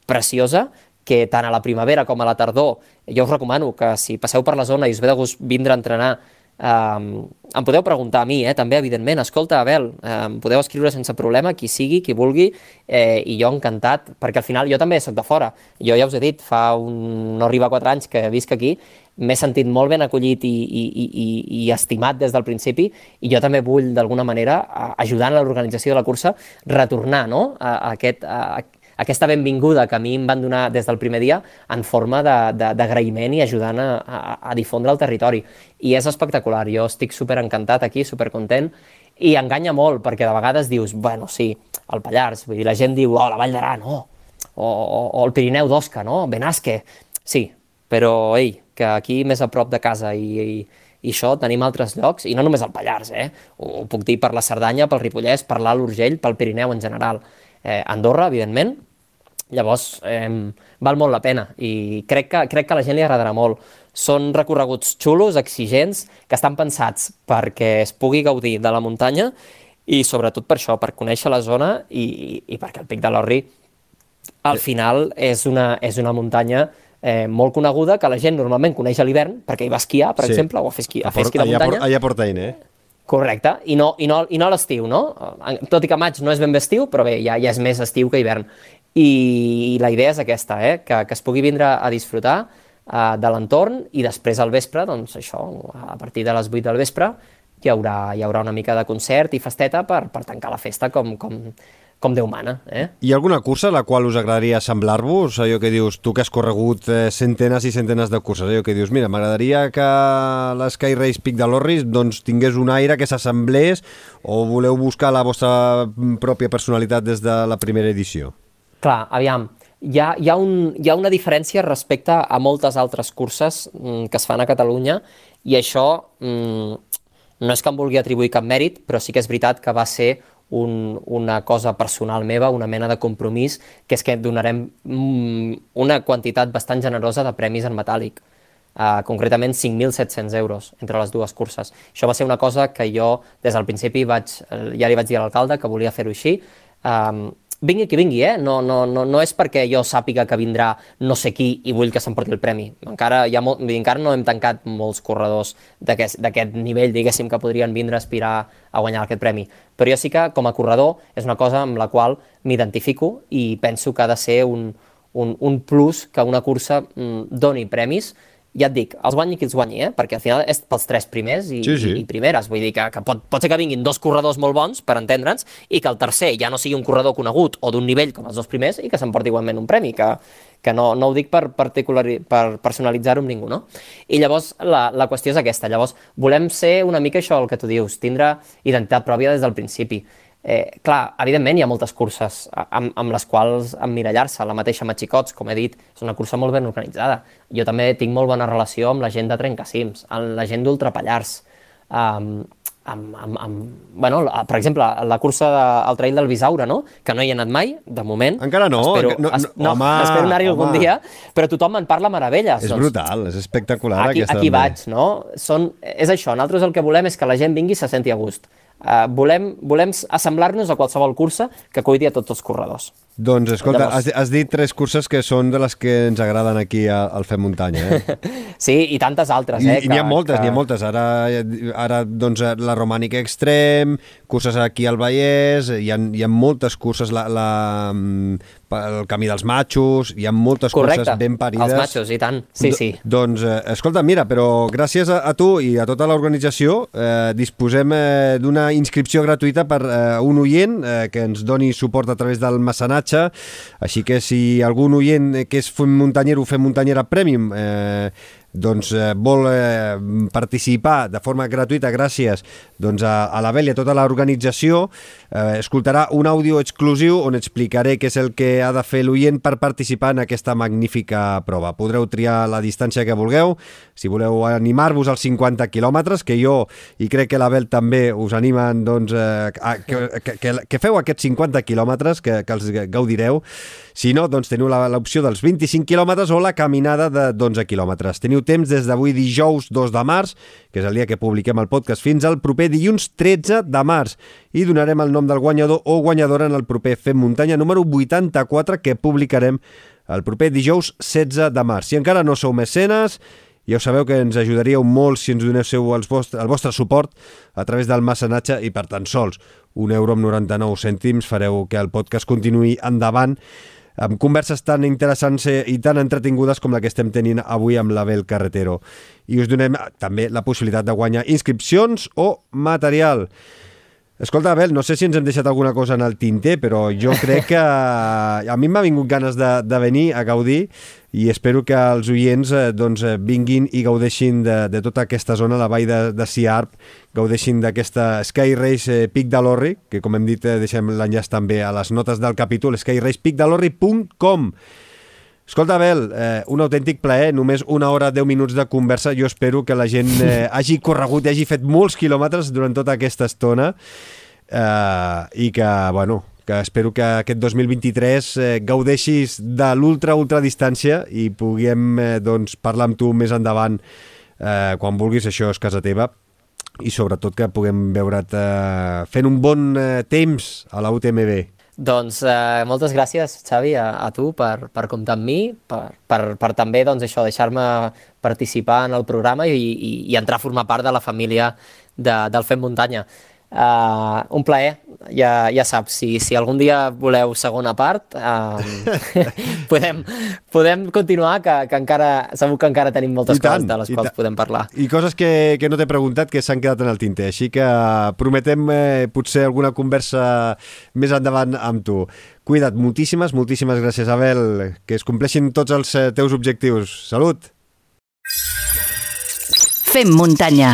preciosa, que tant a la primavera com a la tardor, jo us recomano que si passeu per la zona i us ve de gust vindre a entrenar, Um, em podeu preguntar a mi, eh, també, evidentment. Escolta, Abel, em podeu escriure sense problema, qui sigui, qui vulgui, eh, i jo encantat, perquè al final jo també sóc de fora. Jo ja us he dit, fa un, no arriba a 4 anys que visc aquí, m'he sentit molt ben acollit i, i, i, i, estimat des del principi, i jo també vull, d'alguna manera, ajudant a l'organització de la cursa, retornar no? a, a, aquest, a, aquesta benvinguda que a mi em van donar des del primer dia en forma d'agraïment i ajudant a, a, a difondre el territori. I és espectacular, jo estic super encantat aquí, super content, i enganya molt, perquè de vegades dius, bueno, sí, el Pallars, vull dir, la gent diu, oh, la Vall d'Aran, no, o, o, o el Pirineu d'Osca, no, Benasque, sí, però, ei, que aquí més a prop de casa i, i, i això tenim altres llocs, i no només el Pallars, eh? ho, ho puc dir per la Cerdanya, pel Ripollès, per l'Alt Urgell, pel Pirineu en general. Eh, Andorra, evidentment, Llavors, eh, val molt la pena i crec que, crec que a la gent li agradarà molt. Són recorreguts xulos, exigents, que estan pensats perquè es pugui gaudir de la muntanya i sobretot per això, per conèixer la zona i, i, i perquè el Pic de l'Orri al final és una, és una muntanya eh, molt coneguda que la gent normalment coneix a l'hivern perquè hi va esquiar, per Sí. exemple, o a fer esquí, a fer esquí de muntanya. allà porta eh? Correcte, i no, i no, i no a l'estiu, no? Tot i que maig no és ben bé estiu, però bé, ja, ja és més estiu que hivern. I, i la idea és aquesta, eh? que, que es pugui vindre a disfrutar uh, de l'entorn i després al vespre, doncs això, a partir de les 8 del vespre, hi haurà, hi haurà una mica de concert i festeta per, per tancar la festa com, com, com Déu mana. Eh? Hi ha alguna cursa a la qual us agradaria assemblar-vos? Allò que dius, tu que has corregut eh, centenes i centenes de curses, allò que dius, mira, m'agradaria que l'Sky Race Pic de l'Orris doncs, tingués un aire que s'assemblés o voleu buscar la vostra pròpia personalitat des de la primera edició? Clar, aviam, hi ha, hi, ha un, hi ha una diferència respecte a moltes altres curses mm, que es fan a Catalunya i això mm, no és que em vulgui atribuir cap mèrit, però sí que és veritat que va ser un, una cosa personal meva, una mena de compromís, que és que donarem mm, una quantitat bastant generosa de premis en metàl·lic. Uh, concretament 5.700 euros entre les dues curses. Això va ser una cosa que jo des del principi vaig, eh, ja li vaig dir a l'alcalde que volia fer-ho així. Um, vingui qui vingui, eh? No, no, no, no és perquè jo sàpiga que vindrà no sé qui i vull que s'emporti el premi. Encara, hi ha molt, encara no hem tancat molts corredors d'aquest d'aquest nivell, diguéssim, que podrien vindre a aspirar a guanyar aquest premi. Però jo sí que, com a corredor, és una cosa amb la qual m'identifico i penso que ha de ser un, un, un plus que una cursa mm, doni premis ja et dic, els guanyi qui els guanyi, eh? perquè al final és pels tres primers i, Sí, sí. i, primeres, vull dir que, que pot, pot ser que vinguin dos corredors molt bons, per entendre'ns, i que el tercer ja no sigui un corredor conegut o d'un nivell com els dos primers i que s'emporti igualment un premi, que, que no, no ho dic per, particulari- per personalitzar-ho amb ningú, no? I llavors la, la qüestió és aquesta, llavors volem ser una mica això el que tu dius, tindre identitat pròpia des del principi. Eh, clar, evidentment hi ha moltes curses amb, amb les quals emmirallar-se, la mateixa Matxicots, com he dit, és una cursa molt ben organitzada. Jo també tinc molt bona relació amb la gent de Trencacims, amb la gent d'Ultrapallars, amb, amb, amb, amb, bueno, per exemple, la cursa del trail del Bisaure, no? que no hi he anat mai, de moment. Encara no, Espero, enca- no, es, no, no, home, espero anar-hi algun dia, però tothom en parla meravelles. És brutal, és espectacular aquí, aquesta aquí també. vaig, no? Són, és això, nosaltres el que volem és que la gent vingui i se senti a gust. Uh, volem, volem assemblar-nos a qualsevol cursa que cuidi a tots els corredors. Doncs escolta, Llavors- has, has dit tres curses que són de les que ens agraden aquí al Fem Muntanya, eh? Sí, i tantes altres, eh? i n'hi ha moltes, n'hi ha moltes. Ara, ara doncs, la Romànica Extrem, curses aquí al Vallès, hi ha, hi ha moltes curses, la, la, mm, el Camí dels Matxos, hi ha moltes Correcte, curses ben parides. els matxos, i tant, sí, Do- sí. Doncs, eh, escolta, mira, però gràcies a, a tu i a tota l'organització eh, disposem eh, d'una inscripció gratuïta per eh, un oient eh, que ens doni suport a través del mecenatge, així que si algun oient que és fem muntanyero o fem muntanyera premium eh, doncs, eh, vol eh, participar de forma gratuïta gràcies doncs, a, a l'Abel i a tota l'organització, eh, escoltarà un àudio exclusiu on explicaré què és el que ha de fer l'oient per participar en aquesta magnífica prova. Podreu triar la distància que vulgueu, si voleu animar-vos als 50 quilòmetres, que jo i crec que l'Abel també us animen doncs, eh, a, que, que, que, feu aquests 50 quilòmetres, que, que els gaudireu. Si no, doncs teniu l'opció dels 25 quilòmetres o la caminada de 11 quilòmetres. Teniu temps des d'avui dijous 2 de març, que és el dia que publiquem el podcast, fins al proper dilluns 13 de març. I donarem el nom del guanyador o guanyadora en el proper Fem Muntanya número 84 que publicarem el proper dijous 16 de març. Si encara no sou mecenes, ja ho sabeu que ens ajudaríeu molt si ens donéssiu el vostre, el vostre suport a través del mecenatge i per tan sols un euro amb 99 cèntims fareu que el podcast continuï endavant amb converses tan interessants eh, i tan entretingudes com la que estem tenint avui amb l'Abel Carretero. I us donem eh, també la possibilitat de guanyar inscripcions o material. Escolta, Abel, no sé si ens hem deixat alguna cosa en el tinter, però jo crec que a mi m'ha vingut ganes de, de venir a gaudir i espero que els oients eh, doncs, eh, vinguin i gaudeixin de, de tota aquesta zona, la vall de, de Siarp, gaudeixin d'aquesta Sky Race eh, Pic de l'Orri, que com hem dit eh, deixem l'enllaç també a les notes del capítol, skyracepicdelorri.com Escolta, Abel, eh, un autèntic plaer, només una hora, 10 minuts de conversa. Jo espero que la gent eh, hagi corregut i hagi fet molts quilòmetres durant tota aquesta estona eh, i que, bueno, que espero que aquest 2023 eh, gaudeixis de l'ultra-ultra distància i puguem eh, doncs, parlar amb tu més endavant eh, quan vulguis, això és casa teva i sobretot que puguem veure't eh, fent un bon eh, temps a la UTMB. Doncs eh, moltes gràcies, Xavi, a, a tu per, per comptar amb mi, per, per, per també doncs, això deixar-me participar en el programa i, i, i entrar a formar part de la família de, del Fem Muntanya. Uh, un plaer, ja, ja saps, si, si algun dia voleu segona part, uh, podem, podem continuar, que, que encara, segur que encara tenim moltes tant, coses de les quals podem parlar. I coses que, que no t'he preguntat que s'han quedat en el tinter, així que prometem eh, potser alguna conversa més endavant amb tu. Cuida't, moltíssimes, moltíssimes gràcies, Abel, que es compleixin tots els eh, teus objectius. Salut! Fem muntanya